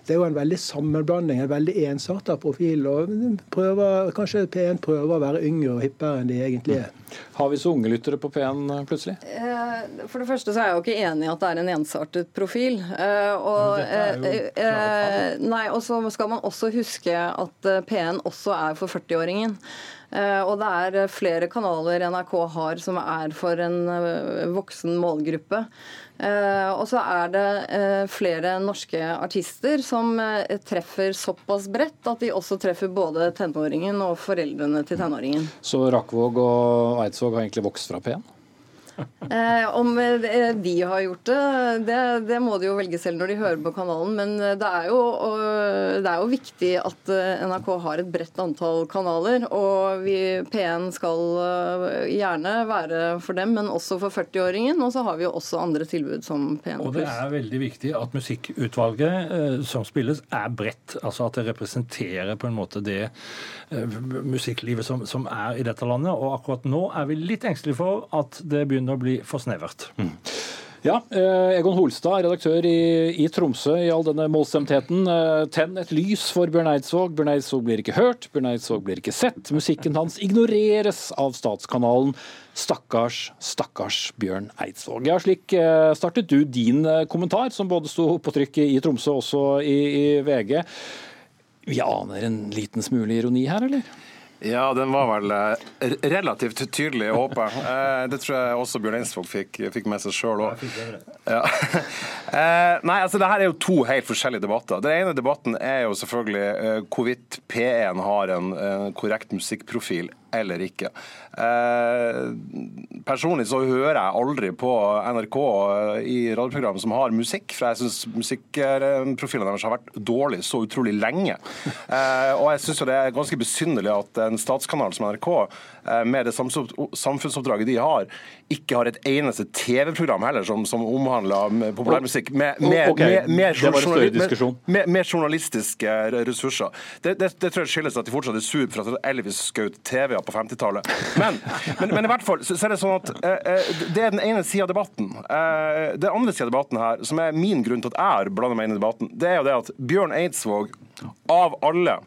det er jo en veldig sammenblanding, en veldig ensarta profil. og prøver, Kanskje P1 prøver å være yngre og hippere enn de egentlig er. Har vi så unge lyttere på P1 plutselig? Eh, for det første så er jeg jo ikke enig i at det er en ensartet profil. Eh, og, eh, nei, og så skal man også huske at P1 også er for 40-åringen. Eh, og det er flere kanaler NRK har som er for en voksen målgruppe. Og så er det flere norske artister som treffer såpass bredt at de også treffer både tenåringen og foreldrene til tenåringen. Så Rakvåg og Eidsvåg har egentlig vokst fra P1? Eh, om eh, de har gjort det, det, det, må de jo velge selv når de hører på kanalen. Men eh, det er, jo, det er jo viktig at eh, NRK har et bredt antall kanaler. Og vi, P1 skal gjerne være for dem, men også for 40-åringen. Og så har vi jo også andre tilbud som P1 Og det er veldig viktig at musikkutvalget eh, som spilles, er bredt. Altså at det representerer på en måte det eh, musikklivet som, som er i dette landet. Og akkurat nå er vi litt engstelige for at det begynner begynner å bli for snevert. Mm. Ja, eh, Egon Holstad, redaktør i, i, Tromsø i all denne målstemtheten. Eh, tenn et lys for Bjørn Eidsvåg. Bjørn Eidsvåg blir ikke hørt, Bjørn Eidsvåg blir ikke sett. Musikken hans ignoreres av statskanalen. Stakkars, stakkars Bjørn Eidsvåg. Ja, slik eh, startet du din kommentar, som både sto på trykk i Tromsø og også i, i VG. Vi aner en liten smule ironi her, eller? Ja, den var vel eh, relativt tydelig, håper jeg. Eh, det tror jeg også Bjørn Eidsvåg fikk, fikk, med seg sjøl òg. Ja. Eh, nei, altså det her er jo to helt forskjellige debatter. Den ene debatten er jo selvfølgelig hvorvidt P1 har en korrekt musikkprofil eller ikke. Eh, personlig så hører jeg aldri på NRK eh, i radioprogram som har musikk, for jeg syns musikkprofilene deres har vært dårlig så utrolig lenge. Eh, og jeg syns det er ganske besynderlig at en statskanal som NRK, eh, med det samfunnsoppdraget de har, ikke har et eneste TV-program heller som, som omhandler populærmusikk med, med, okay. med, med, journalistiske ressurser. Det, det, det, tror jeg skyldes at de fortsatt er sur for at Elvis skjøt TV på 50-tallet. Men, men, men, i hvert fall så, er det sånn at eh, eh, det er den ene sida av debatten. Eh, det andre sida av debatten her, som er min grunn til at jeg har blanda meg inn i debatten, det er jo det at Bjørn Eidsvåg, av alle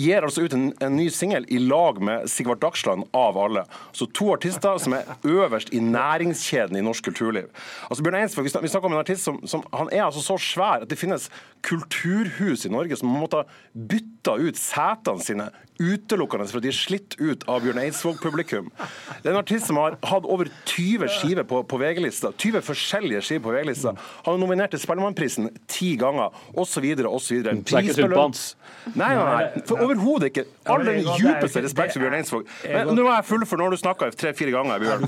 gir altså ut en, en ny singel i lag med Sigvart Dagsland, av alle. Så to artister som er øverst i næringskjeden i norsk kulturliv. Altså Bjørn Eidsvåg, Vi snakker om en artist som, som han er altså så svær at det finnes kulturhus i Norge som måtte bytte ut setene sine utelukkende for at de er slitt ut av Bjørn Eidsvåg-publikum. Det er en artist som har hatt over 20 skiver på, på VG-lista. 20 forskjellige skiver på VG-lista. Han er nominert til Spellemannprisen ti ganger, osv., osv. Prisbelønn Nei, nei, nei. For overhodet ikke. All den djupeste respekt for Bjørn Eidsvåg. Men nå er jeg full for når du snakker tre-fire ganger, Bjørn.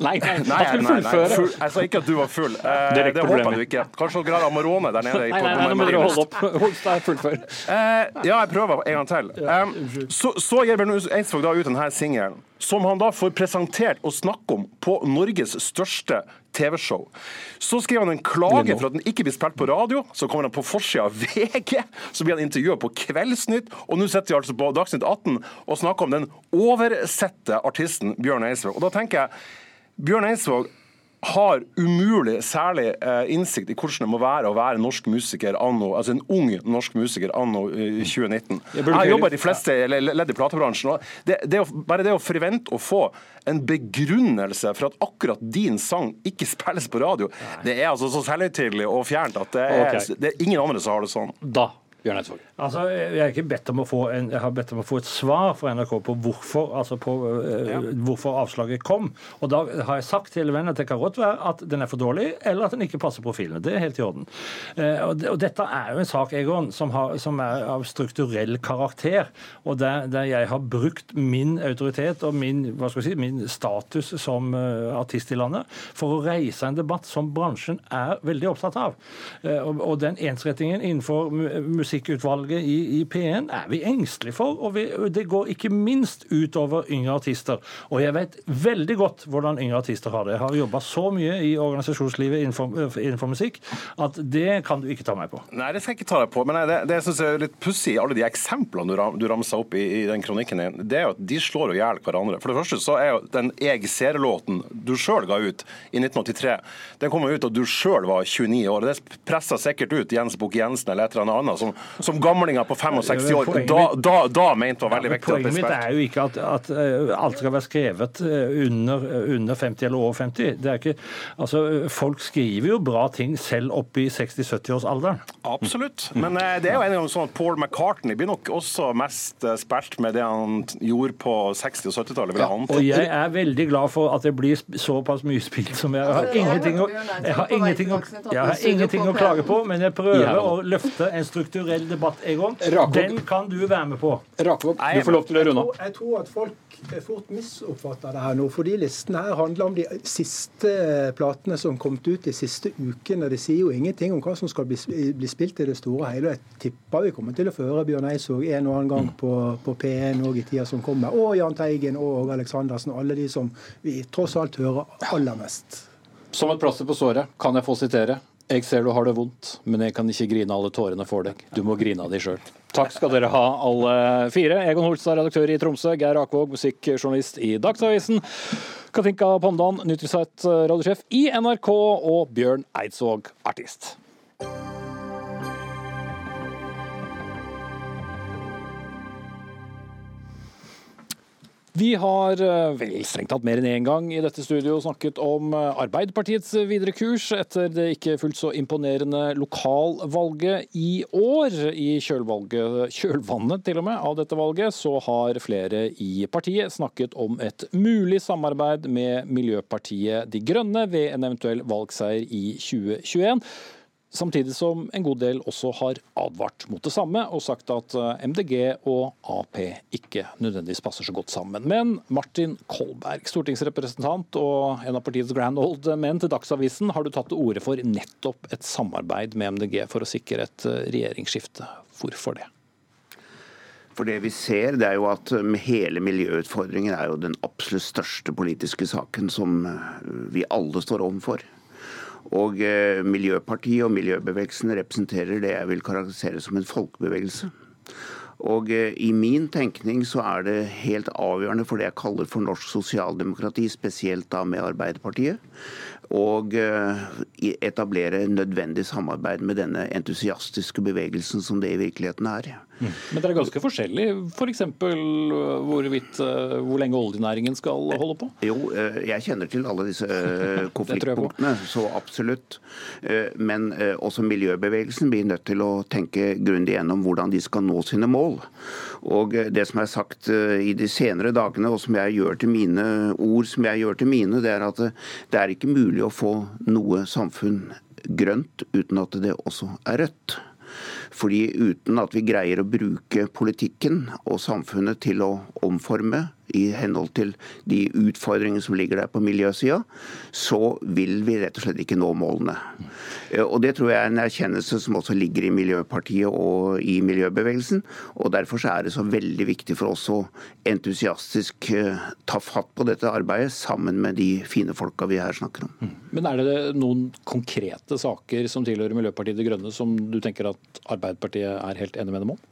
Nei, nei, nei, nei, nei. Jeg sa ikke at du var full. Det, det håper du ikke. Kanskje noen grad Amarone der nede. Nei, nei, nei, nå må dere holde opp. Holstad, fullfør. Eh, ja, jeg prøver en gang til. Um, så, så gir Bjørn Eidsvåg da ut denne singelen, som han da får presentert og snakke om på Norges største TV-show. Så skriver han en klage for at den ikke blir spilt på radio. Så kommer han på forsida av VG. Så blir han intervjua på Kveldsnytt. Og nå sitter vi altså på Dagsnytt 18 og snakker om den oversette artisten Bjørn Eidsvåg. Og da tenker jeg Bjørn Eidsvåg har umulig særlig eh, innsikt i hvordan det må være å være norsk musiker anno, altså en ung norsk musiker anno eh, 2019. Jeg, jeg jobber i de fleste ledd i platebransjen. det, det å, Bare det å forvente å få en begrunnelse for at akkurat din sang ikke spilles på radio, Nei. det er altså så selvhøytidelig og fjernt at det er, okay. det er ingen andre som har det sånn. Da Bjørn Eidsvåg. Altså, jeg, en, jeg har bedt om å få et svar fra NRK på hvorfor, altså på, uh, ja. hvorfor avslaget kom. Og da har jeg sagt til vennen at det kan godt være at den er for dårlig, eller at den ikke passer profilene. Det er helt i orden. Uh, og, det, og, dette er jo en sak Egon, som, har, som er av strukturell karakter, og der, der, jeg har brukt min autoritet og min, hva skal jeg si, min status som uh, artist i landet for å reise en debatt som bransjen er veldig opptatt av. og, og den ensrettingen innenfor musikk musikkutvalget i, i P1 er vi engstelige for, og vi, det går ikke minst utover yngre artister. Og jeg vet veldig godt hvordan yngre artister har det. Jeg har jobba så mye i organisasjonslivet innenfor, innenfor, musikk at det kan du ikke ta meg på. Nei, det skal jeg ikke ta deg på, men det, det jeg er litt pussig alle de eksemplene du, du ramsa opp i, i, den kronikken din, det er jo at de slår jo i hjel hverandre. For det første så er jo den Jeg ser-låten du sjøl ga ut i 1983, den kom jo ut da du sjøl var 29 år. Det pressa sikkert ut Jens Bukk Jensen eller et eller annet som, som gamlinger på 65 år da, da, da mente var veldig ja, vektig. Poenget mitt er jo ikke at, at, eh, alt skal være skrevet eh, under, under 50 eller over 50. Det er ikke, altså, folk skriver jo bra ting selv oppe i 60-70-årsalderen. Absolutt. Men eh, det er jo en gang sånn at Paul McCartney blir nok også mest spilt med det han gjorde på 60- og 70-tallet. Ja, og jeg er veldig glad for at det blir såpass mye spilt som jeg har. Ingenting å, jeg har ingenting å, jeg har ingenting å klage på, men jeg prøver å løfte en strukturell debatt, Egon. Den kan du være med på. Rakob, du får lov til å runde av. Jeg tror at folk fort misoppfatter det her nå. fordi Listen her handler om de siste platene som kom ut de siste ukene. Det sier jo ingenting om hva som skal bli, bli spilt i det store og hele. Jeg tipper vi kommer til å føre Bjørn Eidsvåg en og annen gang på, på P1 òg i tida som kommer. Og Jahn Teigen og Aleksandersen. Alle de som vi tross alt hører aller mest. Som et plaster på såret kan jeg få sitere. Jeg ser du har det vondt, men jeg kan ikke grine alle tårene for deg. Du må grine av deg sjøl. Takk skal dere ha, alle fire. Egon Holstad, redaktør i Tromsø. Geir Akvåg, musikkjournalist i Dagsavisen. Katinka Pondan, nyttårsrett radiosjef i NRK. Og Bjørn Eidsvåg, artist. Vi har eh, vel strengt tatt mer enn én gang i dette studio snakket om eh, Arbeiderpartiets videre kurs etter det ikke fullt så imponerende lokalvalget i år. I kjølvannet til og med av dette valget så har flere i partiet snakket om et mulig samarbeid med Miljøpartiet De Grønne ved en eventuell valgseier i 2021. Samtidig som en god del også har advart mot det samme og sagt at eh, MDG og Ap ikke nødvendigvis passer så godt sammen. Men Martin Kolberg, stortingsrepresentant og en av partiets grand old men til Dagsavisen, har du tatt til orde for nettopp et samarbeid med MDG for å sikre et eh, regjeringsskifte. Hvorfor det? For det vi ser, det er jo at hele miljøutfordringen er jo den absolutt største politiske saken som eh, vi alle står overfor. Og eh, Miljøpartiet og miljøbevegelsen representerer det jeg vil karakterisere som en folkebevegelse. Og eh, I min tenkning så er det helt avgjørende for det jeg kaller for norsk sosialdemokrati, spesielt da med Arbeiderpartiet, og eh, etablere nødvendig samarbeid med denne entusiastiske bevegelsen som det i virkeligheten er. Men det er ganske forskjellig, f.eks. For øh, hvorvidt øh, hvor lenge oljenæringen skal holde på? Jo, jeg kjenner til alle disse konfliktpunktene, så absolutt. Men også miljøbevegelsen blir nødt til å tenke grundig gjennom hvordan de skal nå sine mål. Og det som er sagt i de senere dagene, og som jeg gjør til mine ord, som jeg gjør til mine, det er at det er ikke mulig å få noe samfunn grønt uten at det også er rødt. Fordi uten at vi greier å bruke politikken og samfunnet til å omforme i henhold til de utfordringene som ligger der på miljøsida, så vil vi rett og slett ikke nå målene. Eh, og Det tror jeg er en erkjennelse som også ligger i Miljøpartiet og i miljøbevegelsen. og Derfor er det så veldig viktig for oss å entusiastisk eh, ta fatt på dette arbeidet sammen med de fine folka vi her snakker om. Mm. Men Er det noen konkrete saker som tilhører Miljøpartiet De Grønne som du tenker at Arbeiderpartiet er helt enig med dem om?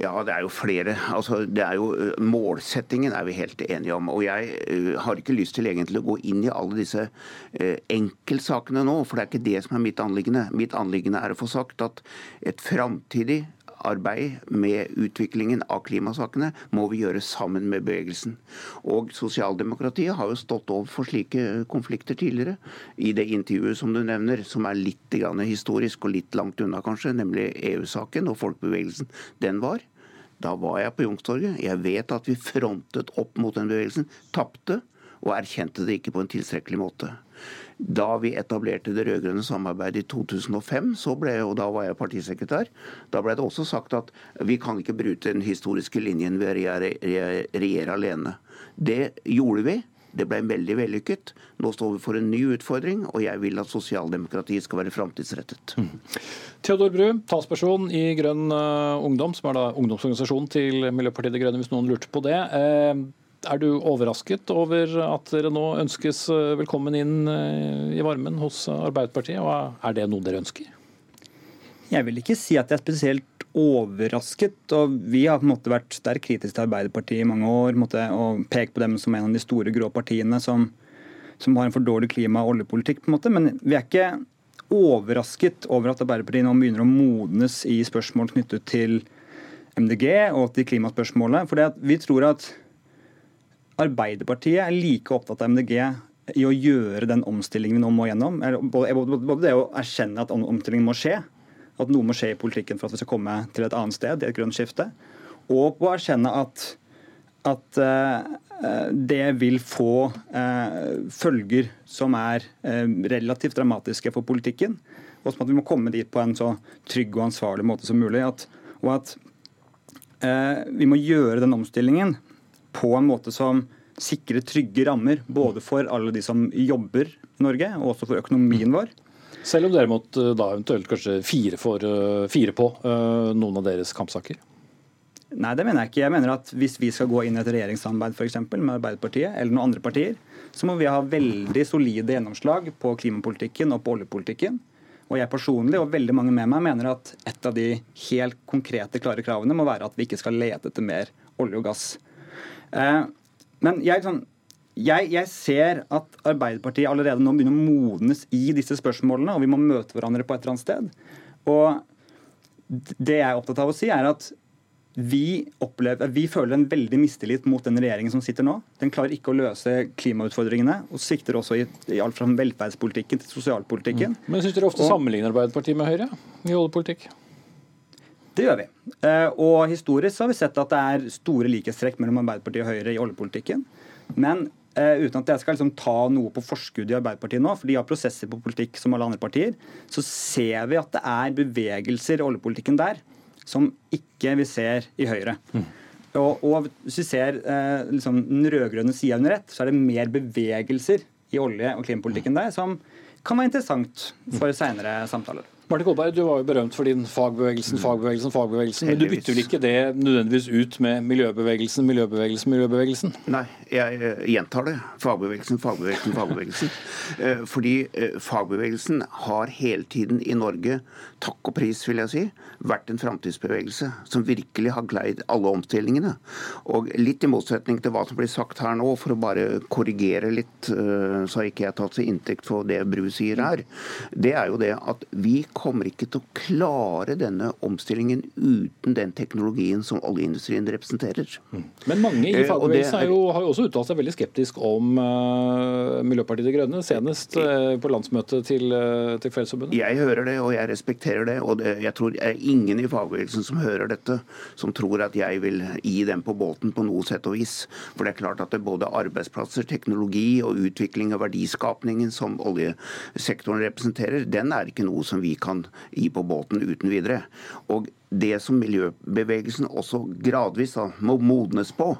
Ja, det er jo flere. Altså, er jo, eh, målsettingen er vi helt enige om. Og jeg uh, har ikke lyst til egentlig å gå inn i alle disse uh, enkeltsakene nå, for det er ikke det som er mitt anliggende. Mitt anliggende er å få sagt at et framtidig arbeid med utviklingen av klimasakene må vi gjøre sammen med bevegelsen. Og Sosialdemokratiet har jo stått overfor slike konflikter tidligere. I det intervjuet som du nevner, som er litt historisk og litt langt unna kanskje, nemlig EU-saken og folkebevegelsen den var. Da var jeg på Youngstorget. Jeg vet at vi frontet opp mot den bevegelsen, tapte og erkjente det ikke på en tilstrekkelig måte. Da vi etablerte det rød-grønne samarbeidet i 2005, ble, og da var jeg partisekretær, da ble det også sagt at vi kan ikke bryte den historiske linjen ved å regjere, alene. Det gjorde vi. Det ble veldig vellykket. Nå står vi for en ny utfordring, og jeg vil at sosialdemokratiet skal være framtidsrettet. Mm. Theodor Bru, talsperson i Grønn uh, Ungdom, som er da ungdomsorganisasjonen til Miljøpartiet De Grønne, hvis noen lurte på det. Uh, er du overrasket over at dere nå ønskes eh, velkommen inn i varmen hos Arbeiderpartiet, og er det noe dere ønsker? Jeg vil ikke si at jeg er spesielt overrasket. og Vi har på en måte vært sterkt kritiske til Arbeiderpartiet i mange år måte, og pekt på dem som en av de store grå partiene som, som har en for dårlig klima- og oljepolitikk. på en måte, Men vi er ikke overrasket over at Arbeiderpartiet nå begynner å modnes i spørsmål knyttet til MDG og til klimaspørsmålet. For vi tror at Arbeiderpartiet er like opptatt av MDG i å gjøre den omstillingen vi nå må gjennom. Både det å erkjenne at omstillingen må skje, at noe må skje i politikken for at vi skal komme til et annet sted, i et grønt skifte. Og på å erkjenne at, at uh, det vil få uh, følger som er uh, relativt dramatiske for politikken. Og som at vi må komme dit på en så trygg og ansvarlig måte som mulig. At, og at vi må gjøre den omstillingen på en måte som sikrer trygge rammer, både for alle de som jobber i Norge, og også for økonomien vår. Selv om dere måtte eh, da eventuelt kanskje fire, for, eh, fire på uh, noen av deres kampsaker? Nei, det mener jeg ikke. Jeg mener at Hvis vi skal gå inn i et regjeringssamarbeid for eksempel, med Arbeiderpartiet eller noen andre partier, så må vi ha veldig solide gjennomslag på klimapolitikken og på oljepolitikken. Og jeg personlig og veldig mange med meg mener at et av de helt konkrete, klare kravene må være at vi ikke skal lete etter mer olje og gass. Eh, men jeg, sånn, jeg, jeg, ser at Arbeiderpartiet allerede nå begynner å modnes i disse spørsmålene, og vi må møte hverandre på et eller annet sted. Og det jeg er opptatt av å si, er at vi, opplever, vi føler en veldig mistillit mot den regjeringen som sitter nå. Den klarer ikke å løse klimautfordringene, og svikter også i, i alt fra velferdspolitikken til sosialpolitikken. Mm. Men syns dere ofte og, sammenligner Arbeiderpartiet med Høyre i oljepolitikk? Det gjør vi. Eh, og historisk har vi sett at det er store likhetstrekk mellom Arbeiderpartiet og Høyre i oljepolitikken. Men Uh, uten at jeg skal liksom ta noe på forskudd i Arbeiderpartiet nå, for de har prosesser på politikk som alle andre partier, så ser vi at det er bevegelser i oljepolitikken der som ikke vi ser i Høyre. Mm. Og, og, hvis vi ser uh, liksom, den rød-grønne sida under ett, så er det mer bevegelser i olje- og klimapolitikken der som kan være interessant for seinere samtaler. Martin Kolberg, du var jo berømt for din fagbevegelsen, fagbevegelsen, fagbevegelsen. Men du bytter vel ikke det nødvendigvis ut med miljøbevegelsen, miljøbevegelsen, miljøbevegelsen? Nei, jeg uh, gjentar det. Fagbevegelsen, fagbevegelsen, fagbevegelsen. Uh, fordi uh, fagbevegelsen har hele tiden i Norge, takk og pris vil jeg si, vært en framtidsbevegelse som virkelig har gleid alle omstillingene. Og litt i motsetning til hva som blir sagt her nå, for å bare korrigere litt, så har ikke jeg tatt til inntekt for det Bru sier her, det er jo det at vi kommer ikke til å klare denne omstillingen uten den teknologien som oljeindustrien representerer. Mm. Men mange i eh, fagbevegelsen har jo også uttalt seg veldig skeptisk om uh, Miljøpartiet De Grønne, senest uh, på landsmøtet til, uh, til Fellesforbundet. Jeg hører det, og jeg respekterer det. Og det, jeg tror det er ingen i fagbevegelsen som hører dette, som tror at jeg vil gi dem på båten på noe sett og vis. For det er klart at det er både arbeidsplasser, teknologi og utvikling av verdiskapningen som oljesektoren representerer, den er ikke noe som vi kan kan gi på båten uten videre. Og det som miljøbevegelsen også gradvis da, må modnes på,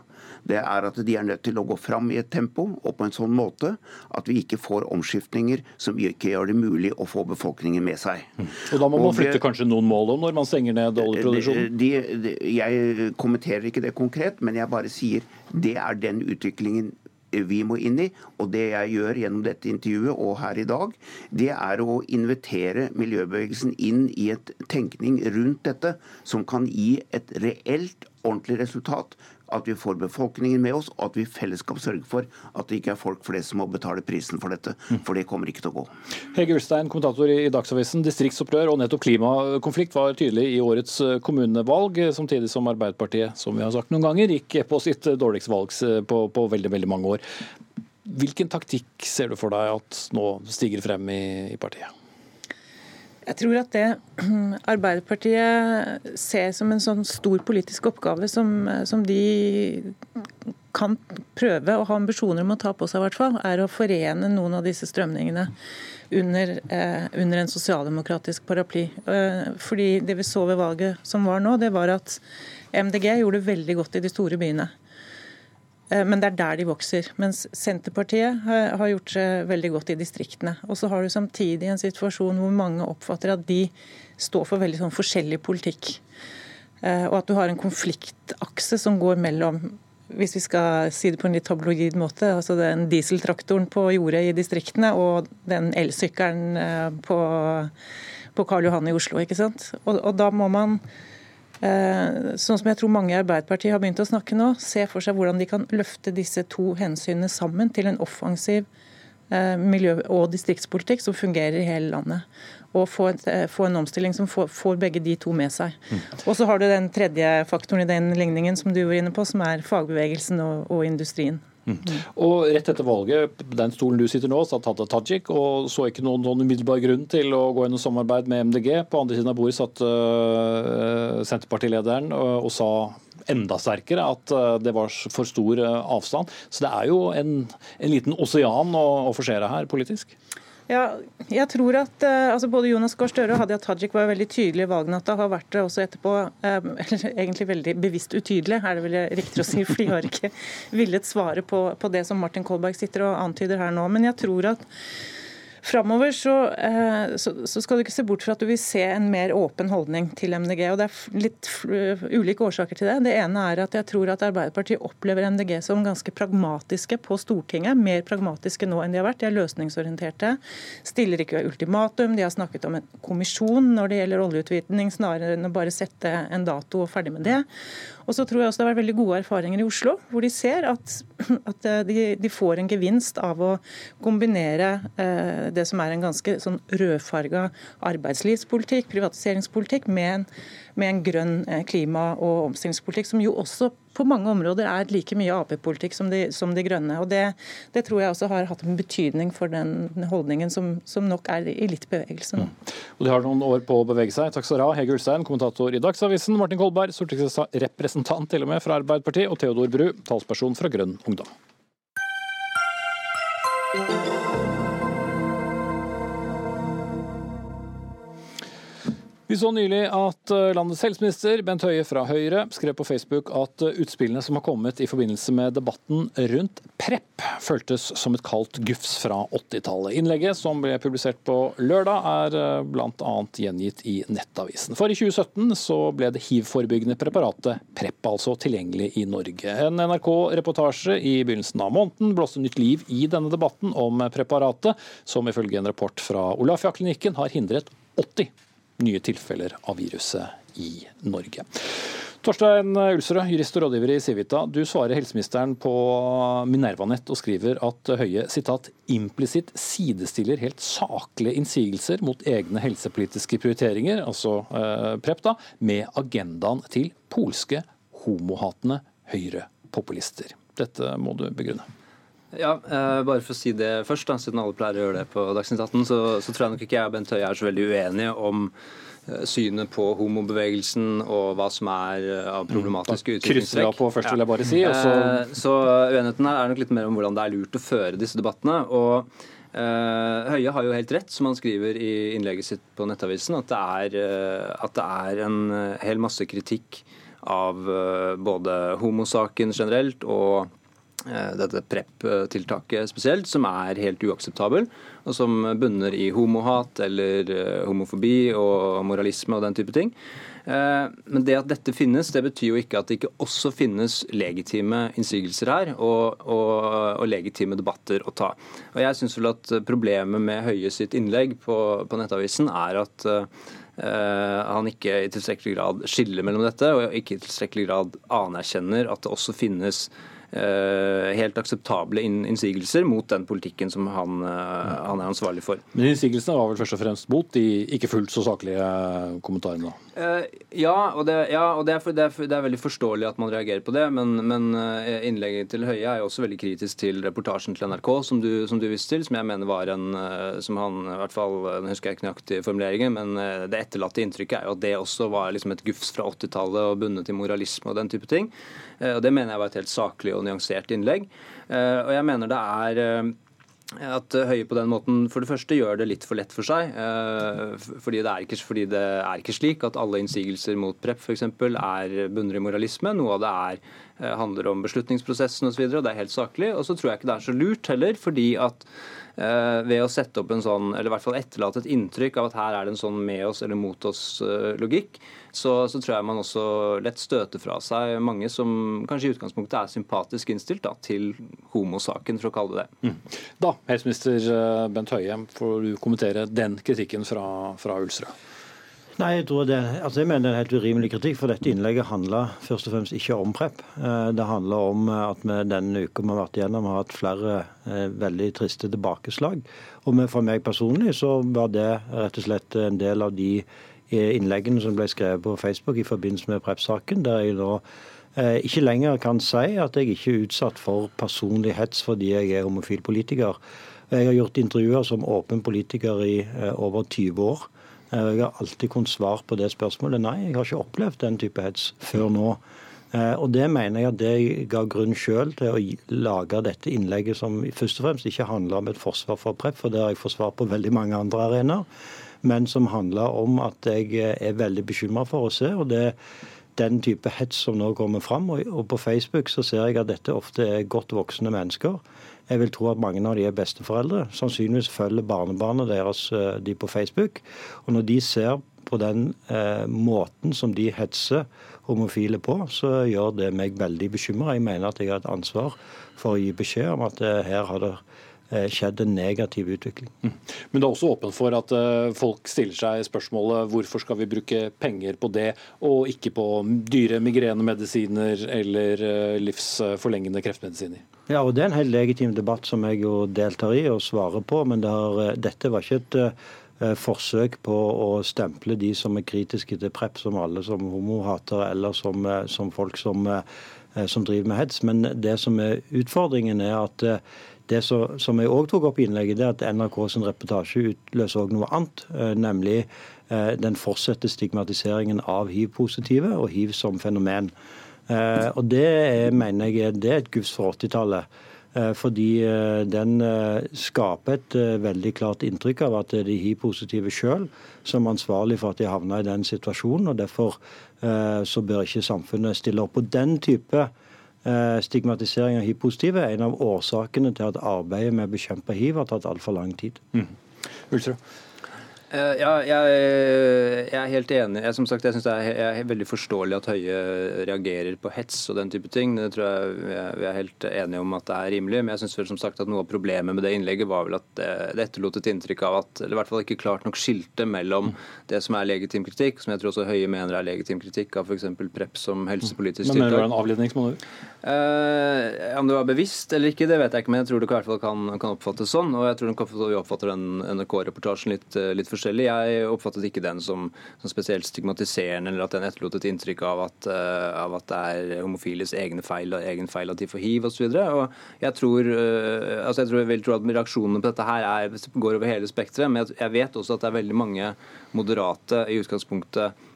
det er at de er nødt til å gå fram i et tempo og på en sånn måte at vi ikke får omskiftninger som ikke gjør det mulig å få befolkningen med seg. Mm. Og Da må man flytte kanskje noen mål om når man stenger ned oljeproduksjonen? De, de, jeg kommenterer ikke det konkret, men jeg bare sier det er den utviklingen vi må inn i. Og det jeg gjør gjennom dette intervjuet og her i dag, det er å invitere miljøbevegelsen inn i et tenkning rundt dette som kan gi et reelt, ordentlig resultat at vi får befolkningen med oss, og at vi i fellesskap sørger for at det ikke er folk flest som må betale prisen for dette. For det kommer ikke til å gå. Hege Ulstein, kommentator i Dagsavisen. Distriktsopprør og nettopp klimakonflikt var tydelig i årets eh, kommunevalg, samtidig som Arbeiderpartiet, som vi har sagt noen ganger, gikk på sitt dårligste valg eh, på, på veldig, veldig mange år. Hvilken taktikk ser du for deg at nå stiger frem i, i partiet? Jeg tror at det Arbeiderpartiet ser som en sånn stor politisk oppgave som, som de kan prøve å ha ambisjoner om å ta på seg, hvert fall, er å forene noen av disse strømningene under, eh, under en sosialdemokratisk paraply. Eh, fordi det vi så ved valget som var nå, det var at MDG gjorde veldig godt i de store byene. Eh, men det er der de vokser. Mens Senterpartiet har gjort seg veldig godt i distriktene. Og så har du samtidig en situasjon hvor mange oppfatter at de står for veldig sånn forskjellig politikk. Eh, og at du har en konfliktakse som går mellom hvis vi skal si det på en litt tabloid måte, altså den dieseltraktoren på jordet i distriktene og den elsykkelen eh, på, på Karl Johan i Oslo. ikke sant? Og, og da må man sånn som jeg tror mange i Arbeiderpartiet har begynt å snakke nå, se for seg hvordan de kan løfte disse to hensynene sammen til en offensiv eh, miljø- og distriktspolitikk som fungerer i hele landet. Og få, eh, få en omstilling som får, får, begge de to med seg. Mm. Og så har du den tredje faktoren i den ligningen som du var inne på, som er fagbevegelsen og, og industrien. Mm. Og Rett etter valget, den stolen du sitter nå, satt Hadia Tajik og så ikke noen, noen umiddelbar grunn til å gå inn i samarbeid med MDG. På andre siden av bordet satt uh, Senterpartilederen og, og, sa enda sterkere at uh, det var for stor uh, avstand. Så det er jo en, en liten osean å, å forsere her politisk. Ja, jeg tror at uh, altså Både Jonas Gahr Støre og Hadia Tajik var veldig tydelige i valgnatta. Har vært det også etterpå. Um, eller egentlig veldig bevisst utydelige, er det vel riktig å si. For de har ikke villet svare på, på det som Martin Kolberg sitter og antyder her nå. Men jeg tror at Framover så, eh, så, så, skal du ikke se bort fra at du vil se en mer åpen holdning til MDG. og Det er litt ulike årsaker til det. Det ene er at jeg tror at Arbeiderpartiet opplever MDG som ganske pragmatiske på Stortinget. Mer pragmatiske nå enn de har vært. De er løsningsorienterte. Stiller ikke ultimatum. De har snakket om en kommisjon når det gjelder oljeutvinning, snarere enn å bare sette en dato og ferdig med det. Og så tror jeg også det har vært veldig gode erfaringer i Oslo, hvor de ser at, at eh, de, de, får en gevinst av å kombinere eh, det som er en ganske sånn rødfarga arbeidslivspolitikk, privatiseringspolitikk, med en med en grønn eh, klima- og omstillingspolitikk, som jo også på mange områder er like mye Ap-politikk som, som, de grønne. Og det, det, tror jeg også har hatt en betydning for den holdningen som, som nok er i litt bevegelse nå. Mm. Og De har noen år på å bevege seg. Takk skal du ha, Hege Ulstein, kommentator i Dagsavisen, Martin Kolberg, stortingsrepresentant til og med fra Arbeiderpartiet, og Theodor Bru, talsperson fra Grønn Ungdom. Vi så nylig at eh, landets helseminister Bent Høie fra Høyre skrev på Facebook at eh, utspillene som har kommet i forbindelse med debatten rundt PREP, føltes som et kaldt gufs fra 80-tallet. Innlegget som ble publisert på lørdag, er eh, bl.a. gjengitt i Nettavisen. For i 2017 så ble det hiv-forebyggende preparatet PREP altså tilgjengelig i Norge. En NRK-reportasje i begynnelsen av måneden blåste nytt liv i denne debatten om preparatet, som ifølge en rapport fra Olafia-klinikken har hindret 80 nye tilfeller av viruset i Norge. Torstein Ulsrød, jurist og rådgiver i Civita. Du svarer helseministeren på Minervanett og skriver at Høie sitat, implisitt sidestiller helt saklige innsigelser mot egne helsepolitiske prioriteringer, altså eh, PREP, da, med agendaen til polske homohatende høyrepopulister. Dette må du begrunne. Ja, eh, bare for å si det først, da, siden alle pleier å gjøre det på Dagsnytt 18, så, så, tror jeg nok ikke jeg og Bent Høie er så veldig uenige om eh, synet på homobevegelsen og hva som er eh, av problematiske utviklingstrekk. Av på først, vil jeg bare si. Også... Eh, så uenigheten her er nok litt mer om hvordan det er lurt å føre disse debattene. og Høie har jo helt rett, som han skriver i innlegget sitt på Nettavisen, at det er, at det er en hel masse kritikk av både homosaken generelt og dette PREP-tiltaket spesielt, som er helt uakseptabel, og som bunner i homohat eller eh, homofobi og moralisme og den type ting. Eh, men det at dette finnes, det betyr jo ikke at det ikke også finnes legitime innsigelser her, og, og, og legitime debatter å ta. Og jeg syns vel at problemet med Høie sitt innlegg på, på Nettavisen er at Uh, han ikke i tilstrekkelig grad skiller mellom dette, og ikke i tilstrekkelig grad anerkjenner at det også finnes Eh, helt akseptable innsigelser mot den politikken som han, eh, han er ansvarlig for. Men innsigelsene var vel først og fremst mot de ikke fullt så saklige kommentarene? Uh, ja, og, det, ja, og det, er for, det, er for, det, er veldig forståelig at man reagerer på det. Men, men innlegget til Høie er jo også veldig kritisk til reportasjen til NRK som du, som du viste til, som jeg mener var en som han i hvert fall, Nå husker jeg ikke nøyaktig formuleringen, men det etterlatte inntrykket er jo at det også var liksom et gufs fra 80-tallet og bundet til moralisme og den type ting. Og Det mener jeg var et helt saklig og nyansert innlegg. Uh, og jeg mener det er eh, at Høie på den måten for det første gjør det litt for lett for seg. Eh, fordi det er ikke, det er ikke slik at alle innsigelser mot PREP f.eks. er bunner i moralisme. Noe av det er handler om beslutningsprosessen osv. Det er helt saklig. Og så tror jeg ikke det er så lurt heller, fordi at Eh, ved å sette opp en sånn, eller i hvert fall etterlate et inntrykk av at her er det en sånn med oss eller mot oss-logikk, så, så, tror jeg man også lett støter fra seg mange som kanskje i utgangspunktet er sympatisk innstilt da, til homosaken, for å kalle det det. Mm. Da, helseminister eh, Bent Høie, får du kommentere den kritikken fra, fra Ulsrød. Nei, jeg tror det, altså jeg mener det er en helt urimelig kritikk, for dette innlegget handler først og fremst ikke om PREP. Eh, det handler om at vi denne uka vi har vært igjennom har hatt flere eh, veldig triste tilbakeslag. Og for meg personlig så var det rett og slett en del av de eh, innleggene som ble skrevet på Facebook i forbindelse med PREP-saken, der jeg nå ikke lenger kan si at jeg ikke er utsatt for personlig hets fordi jeg er homofil politiker. Jeg har gjort intervjuer som åpen politiker i over 20 år. Eh, jeg har alltid kunnet svare på det spørsmålet. Nei, jeg har ikke opplevd den type hets før nå. Eh, og Det mener jeg at det ga grunn selv til å lage dette innlegget som først og fremst ikke handler om et forsvar for PREP, for det har jeg forsvart på veldig mange andre arenaer, men som handler om at jeg er veldig bekymra for å se. og det den type hets som nå kommer fram. Og på Facebook så ser jeg at dette ofte er godt voksne mennesker jeg vil tro at mange av de er besteforeldre. Sannsynligvis følger barnebarnet deres eh, de på Facebook. Og når de ser på den eh, måten som de hetser homofile på, så gjør det meg veldig bekymra. Jeg mener at jeg har et ansvar for å gi beskjed om at eh, her har det eh, skjedd en negativ utvikling. Mm. Men det er også åpent for at uh, folk stiller seg spørsmålet hvorfor skal vi bruke penger på det, og ikke på dyre migrenemedisiner eller uh, livsforlengende kreftmedisiner? Ja, og Det er en helt legitim debatt som jeg jo deltar i og svarer på. Men det har, eh, dette var ikke et forsøk på å stemple de som er kritiske til PREP, som alle som homohatere eller som, som folk som, som, driver med hets. Men det som er utfordringen, er at det som jeg òg tok opp i innlegget, er at NRKs reportasje utløser òg noe annet. Nemlig den fortsatte stigmatiseringen av hiv-positive og hiv som fenomen. Eh, og det mener jeg det er et gufs for 80-tallet. Eh, fordi eh, den skaper et veldig klart inntrykk av at det er de hiv-positive sjøl som er ansvarlig for at de havna i den situasjonen. og Derfor så bør ikke samfunnet stille opp på den type stigmatisering av hiv-positive. En av årsakene til at arbeidet med å bekjempe hiv har tatt altfor lang tid. Mm. Eh, ja, jeg, jeg, er helt enig. Jeg, som sagt, jeg synes det er, er, veldig forståelig at Høie reagerer på hets og den type ting. Det tror jeg vi er helt enige om at det er rimelig. Men jeg synes som sagt at noe av problemet med det innlegget var vel at det, etterlot et inntrykk av at eller i hvert fall ikke klart nok skilte mellom det som er legitim kritikk, som jeg tror også Høie mener er legitim kritikk av f.eks. PREP som helsepolitisk tiltak. Men mener du det er en avledningsmanøver? Eh, om det var bevisst eller ikke, det vet jeg ikke, men jeg tror det i hvert fall kan, kan oppfattes sånn. Og jeg tror vi oppfatter den NRK-reportasjen litt, litt forskjellig. Jeg oppfattet ikke den som, som, spesielt stigmatiserende, eller at den etterlot et inntrykk av at, uh, av at det er homofiles egne feil, egen feil at de får hiv osv. Jeg tror, uh, altså jeg tror jeg vil tro at reaksjonene på dette her er, går over hele spekteret, men jeg, vet også at det er veldig mange moderate i utgangspunktet Eh,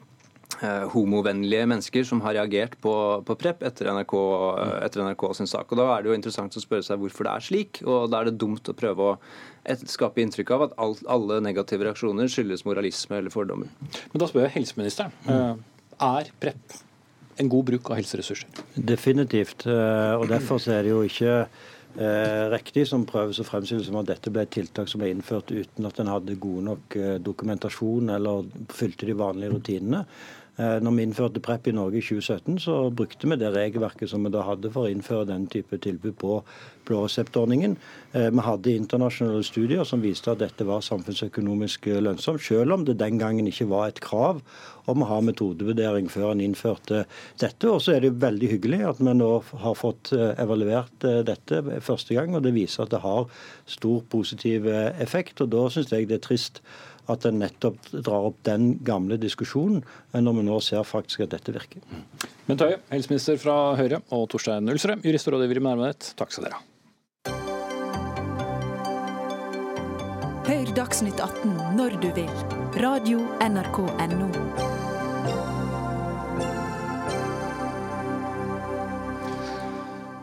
homovennlige mennesker som har reagert på, på PREP etter NRK, eh, etter NRK, sin sak. Og Da er det jo interessant å spørre seg hvorfor det er slik. og Da er det dumt å prøve å et, skape inntrykk av at alt, alle negative reaksjoner skyldes moralisme eller fordommer. Men Da spør jeg helseministeren. Mm. Er PREP en god bruk av helseressurser? Definitivt. og Derfor er det jo ikke eh, riktig som prøves å fremstille som at dette ble et tiltak som ble innført uten at en hadde god nok dokumentasjon eller fylte de vanlige rutinene. Eh, når vi innførte PREP i Norge i 2017, så brukte vi det regelverket som vi da hadde for å innføre den type tilbud på blå reseptordningen. Eh, vi hadde internasjonale studier som viste at dette var samfunnsøkonomisk lønnsomt, selv om det den gangen ikke var et krav om å ha metodevurdering før en innførte dette. Og så er det veldig hyggelig at vi nå har fått eh, evaluert dette første gang, og det viser at det har stor positiv effekt. og Da syns jeg det er trist at en nettopp drar opp den gamle diskusjonen, når vi nå ser faktisk at dette virker. Bent Høie, helseminister fra Høyre, og Torstein Ulsrød, jurist og rådgiver i Nærmønett, takk skal dere ha. Hør Dagsnytt 18 når du vil. Radio NRK Radio.nrk.no.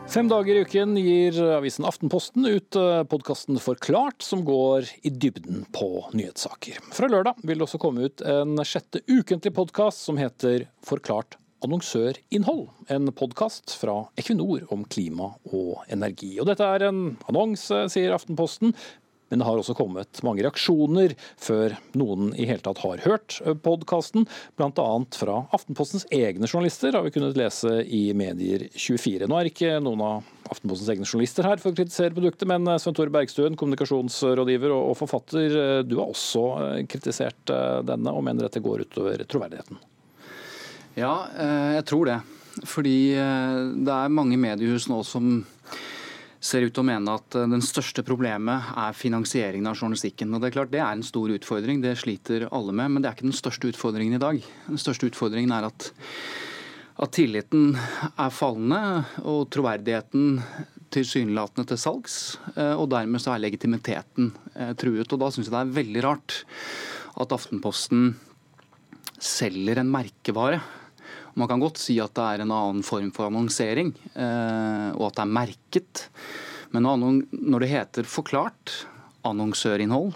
Fem dager i uken gir avisen Aftenposten ut eh, podkasten Forklart, som går i dybden på nyhetssaker. Fra lørdag vil det også komme ut en sjette ukentlig podkast som heter Forklart Annonsørinnhold, en podkast fra Equinor om klima og energi. Og dette er en annonse, sier Aftenposten, men det har også kommet mange reaksjoner før noen i hele tatt har hørt podkasten. Bl.a. fra Aftenpostens egne journalister, har vi kunnet lese i Medier24. Nå er ikke noen av Aftenpostens egne journalister her for å kritisere produktet, men Svein Tore Bergstuen, kommunikasjonsrådgiver og forfatter, du har også eh, kritisert eh, denne og mener dette går utover troverdigheten? Ja, eh, jeg tror det. Fordi det er mange mediehus nå som ser ut til å mene at eh, den største problemet er finansieringen av journalistikken. Og Det er klart det er en stor utfordring, det sliter alle med, men det er ikke den største utfordringen i dag. Den største utfordringen er at, at tilliten er fallende, og troverdigheten tilsynelatende til salgs. Eh, og dermed så er legitimiteten eh, truet. Og da syns jeg det er veldig rart at Aftenposten selger en merkevare man kan godt si at det er en annen form for annonsering, eh, og at det er merket. Men når det heter forklart annonsørinnhold,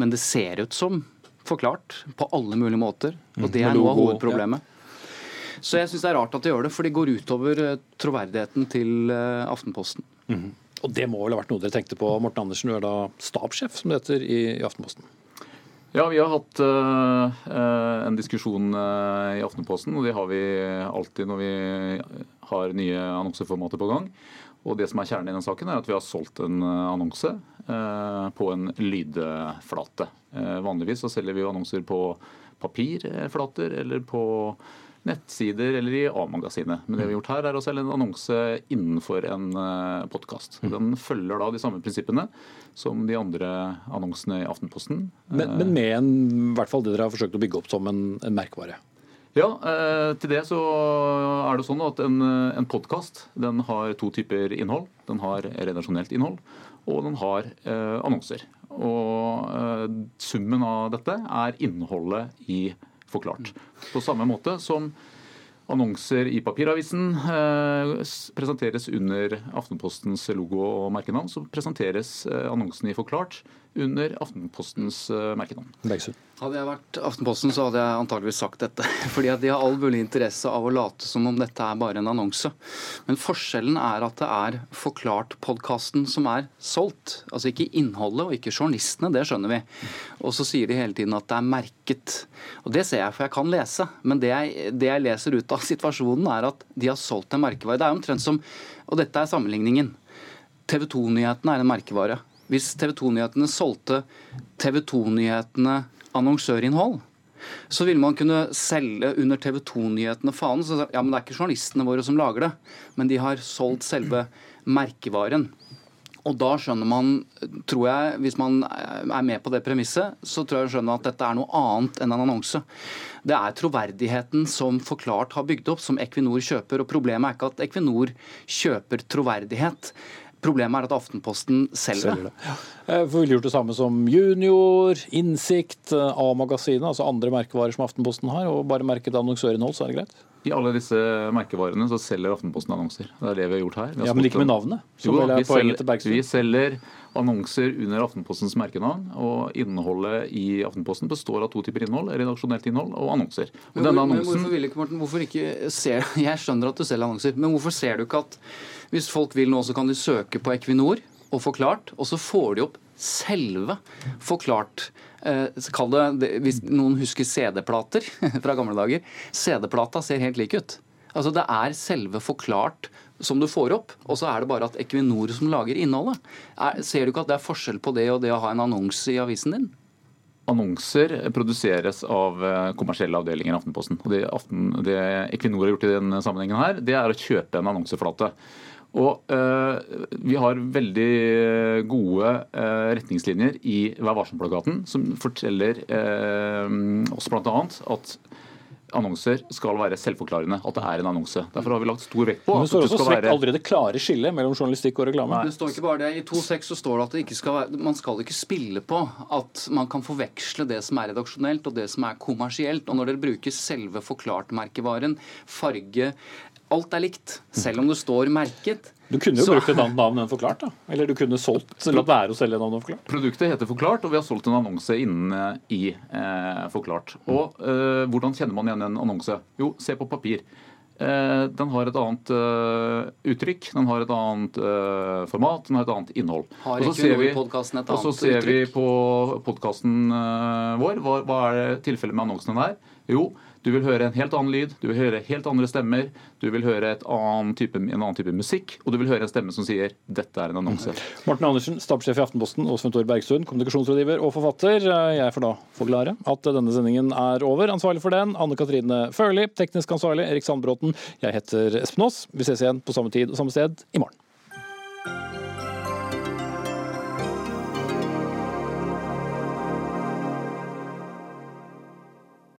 men det ser ut som forklart på alle mulige måter, og mm. det er noe av hovedproblemet. Så jeg syns det er rart at de gjør det, for det går utover eh, troverdigheten til eh, Aftenposten. Mm. Og det må vel ha vært noe dere tenkte på. Morten Andersen, du er da stabssjef, som det heter, i Aftenposten. Ja, vi har hatt uh, en diskusjon uh, i Aftenposten, og det har vi alltid når vi har nye annonseformater på gang. Og det som er kjernen i den saken, er at vi har solgt en annonse uh, på en lydflate. vanligvis så selger vi annonser på papirflater eller på nettsider eller i A-magasinet. Men det vi har gjort her, er å selge en annonse innenfor en uh, podkast. Mm. Den følger da de samme prinsippene som de andre annonsene i Aftenposten. Men, men med en, i hvert fall det dere har forsøkt å bygge opp som en, en merkevare? Ja, eh, til det så er det sånn at en, en podkast har to typer innhold. Den har redaksjonelt innhold, og den har eh, annonser. Og eh, summen av dette er innholdet i Forklart. På samme måte som annonser i papiravisen eh, presenteres under Aftenpostens logo og merkenavn, så presenteres eh, annonsene i Forklart under Aftenpostens eh, merkenavn. Hadde jeg vært Aftenposten, så hadde jeg antageligvis sagt dette. Fordi at de har all mulig interesse av å late som om dette er bare en annonse. Men forskjellen er at det er Forklart-podkasten som er solgt. Altså ikke innholdet og ikke journalistene, det skjønner vi. Og så sier de hele tiden at det er merket. Og det ser jeg, for jeg kan lese. Men det jeg, det jeg leser ut av situasjonen, er at de har solgt en merkevare. Det er omtrent som Og dette er sammenligningen. TV 2-nyhetene er en merkevare. Hvis TV 2-nyhetene solgte TV 2-nyhetene annonsørinnhold, så ville man kunne selge under TV 2-nyhetene fanen. Så, ja, men det er ikke journalistene våre som lager det, men de har solgt selve merkevaren. Og da skjønner man, tror jeg, hvis man er med på det premisset, så tror jeg man skjønner at dette er noe annet enn en annonse. Det er troverdigheten som Forklart har bygd opp, som Equinor kjøper. Og problemet er ikke at Equinor kjøper troverdighet. Problemet er at Aftenposten selger det. Ja. Eh, for ville gjort det samme som Junior, Innsikt, eh, A-magasinet, altså andre merkevarer som Aftenposten har, og bare merket annonsørinnhold, så er det greit? I alle disse merkevarene så selger Aftenposten annonser. Det er det vi har gjort her. Har ja, Men ikke med navnet? Jo, vi selger, vi selger annonser under Aftenpostens merkenavn. Og innholdet i Aftenposten består av to typer innhold. Redaksjonelt innhold og annonser. Og men, annonsen... men hvorfor, vil ikke, Morten, hvorfor ikke ser Jeg skjønner at du selger annonser, men hvorfor ser du ikke at hvis folk vil nå, så kan de søke på Equinor og Forklart, og så får de opp selve Forklart. Eh, kall det, Hvis noen husker CD-plater fra gamle dager. CD-plata ser helt lik ut. Altså Det er selve Forklart som du får opp, og så er det bare at Equinor som lager innholdet. Er, ser du ikke at det er forskjell på det og det å ha en annonse i avisen din? Annonser produseres av eh, kommersielle avdelinger i Aftenposten. Og det, Aften, det Equinor har gjort i denne sammenhengen her, det er å kjøpe en annonseflate. Og eh, Vi har veldig gode eh, retningslinjer i Vær varsom-plakaten som forteller eh, oss bl.a. at annonser skal være selvforklarende. At det er en annonse. Derfor har vi lagt stor vekt på Men Det står også svekt være... allerede det klare skille mellom journalistikk og reklame. Det står ikke bare det. I 2.6 så står det at det ikke skal være, man skal ikke spille på at man kan forveksle det som er redaksjonelt og det som er kommersielt. Og når dere bruker selve forklart-merkevaren, farge, Alt er likt, selv om det står merket. Du kunne jo Så- brukt et annet navn enn Forklart. da. Eller du kunne solgt latt være å selge navnet Forklart. Produktet heter Forklart, og vi har solgt en annonse inne i eh, Forklart. Og eh, hvordan kjenner man igjen en annonse? Jo, se på papir. Eh, den har et annet eh, uttrykk, den har et annet eh, format, den har et annet innhold. Har Og så ikke ser noe i vi- et Og så ser uttrykk. vi på podkasten vår, hva, hva er tilfellet med annonsen der? Jo, du vil høre en helt annen lyd, du vil høre helt andre stemmer, du vil høre annen type, en annen type musikk, og du vil høre en stemme som sier 'dette er en annonse'. Morten Andersen, stabssjef i Aftenposten, og Sven Tor Bergstuen, kommunikasjonsrådgiver og forfatter. Jeg får da forklare at denne sendingen er over. Ansvarlig for den, Anne Katrine Førli. Teknisk ansvarlig, Erik Sandbråten. Jeg heter Espen Aas. Vi ses igjen på samme tid og samme sted i morgen.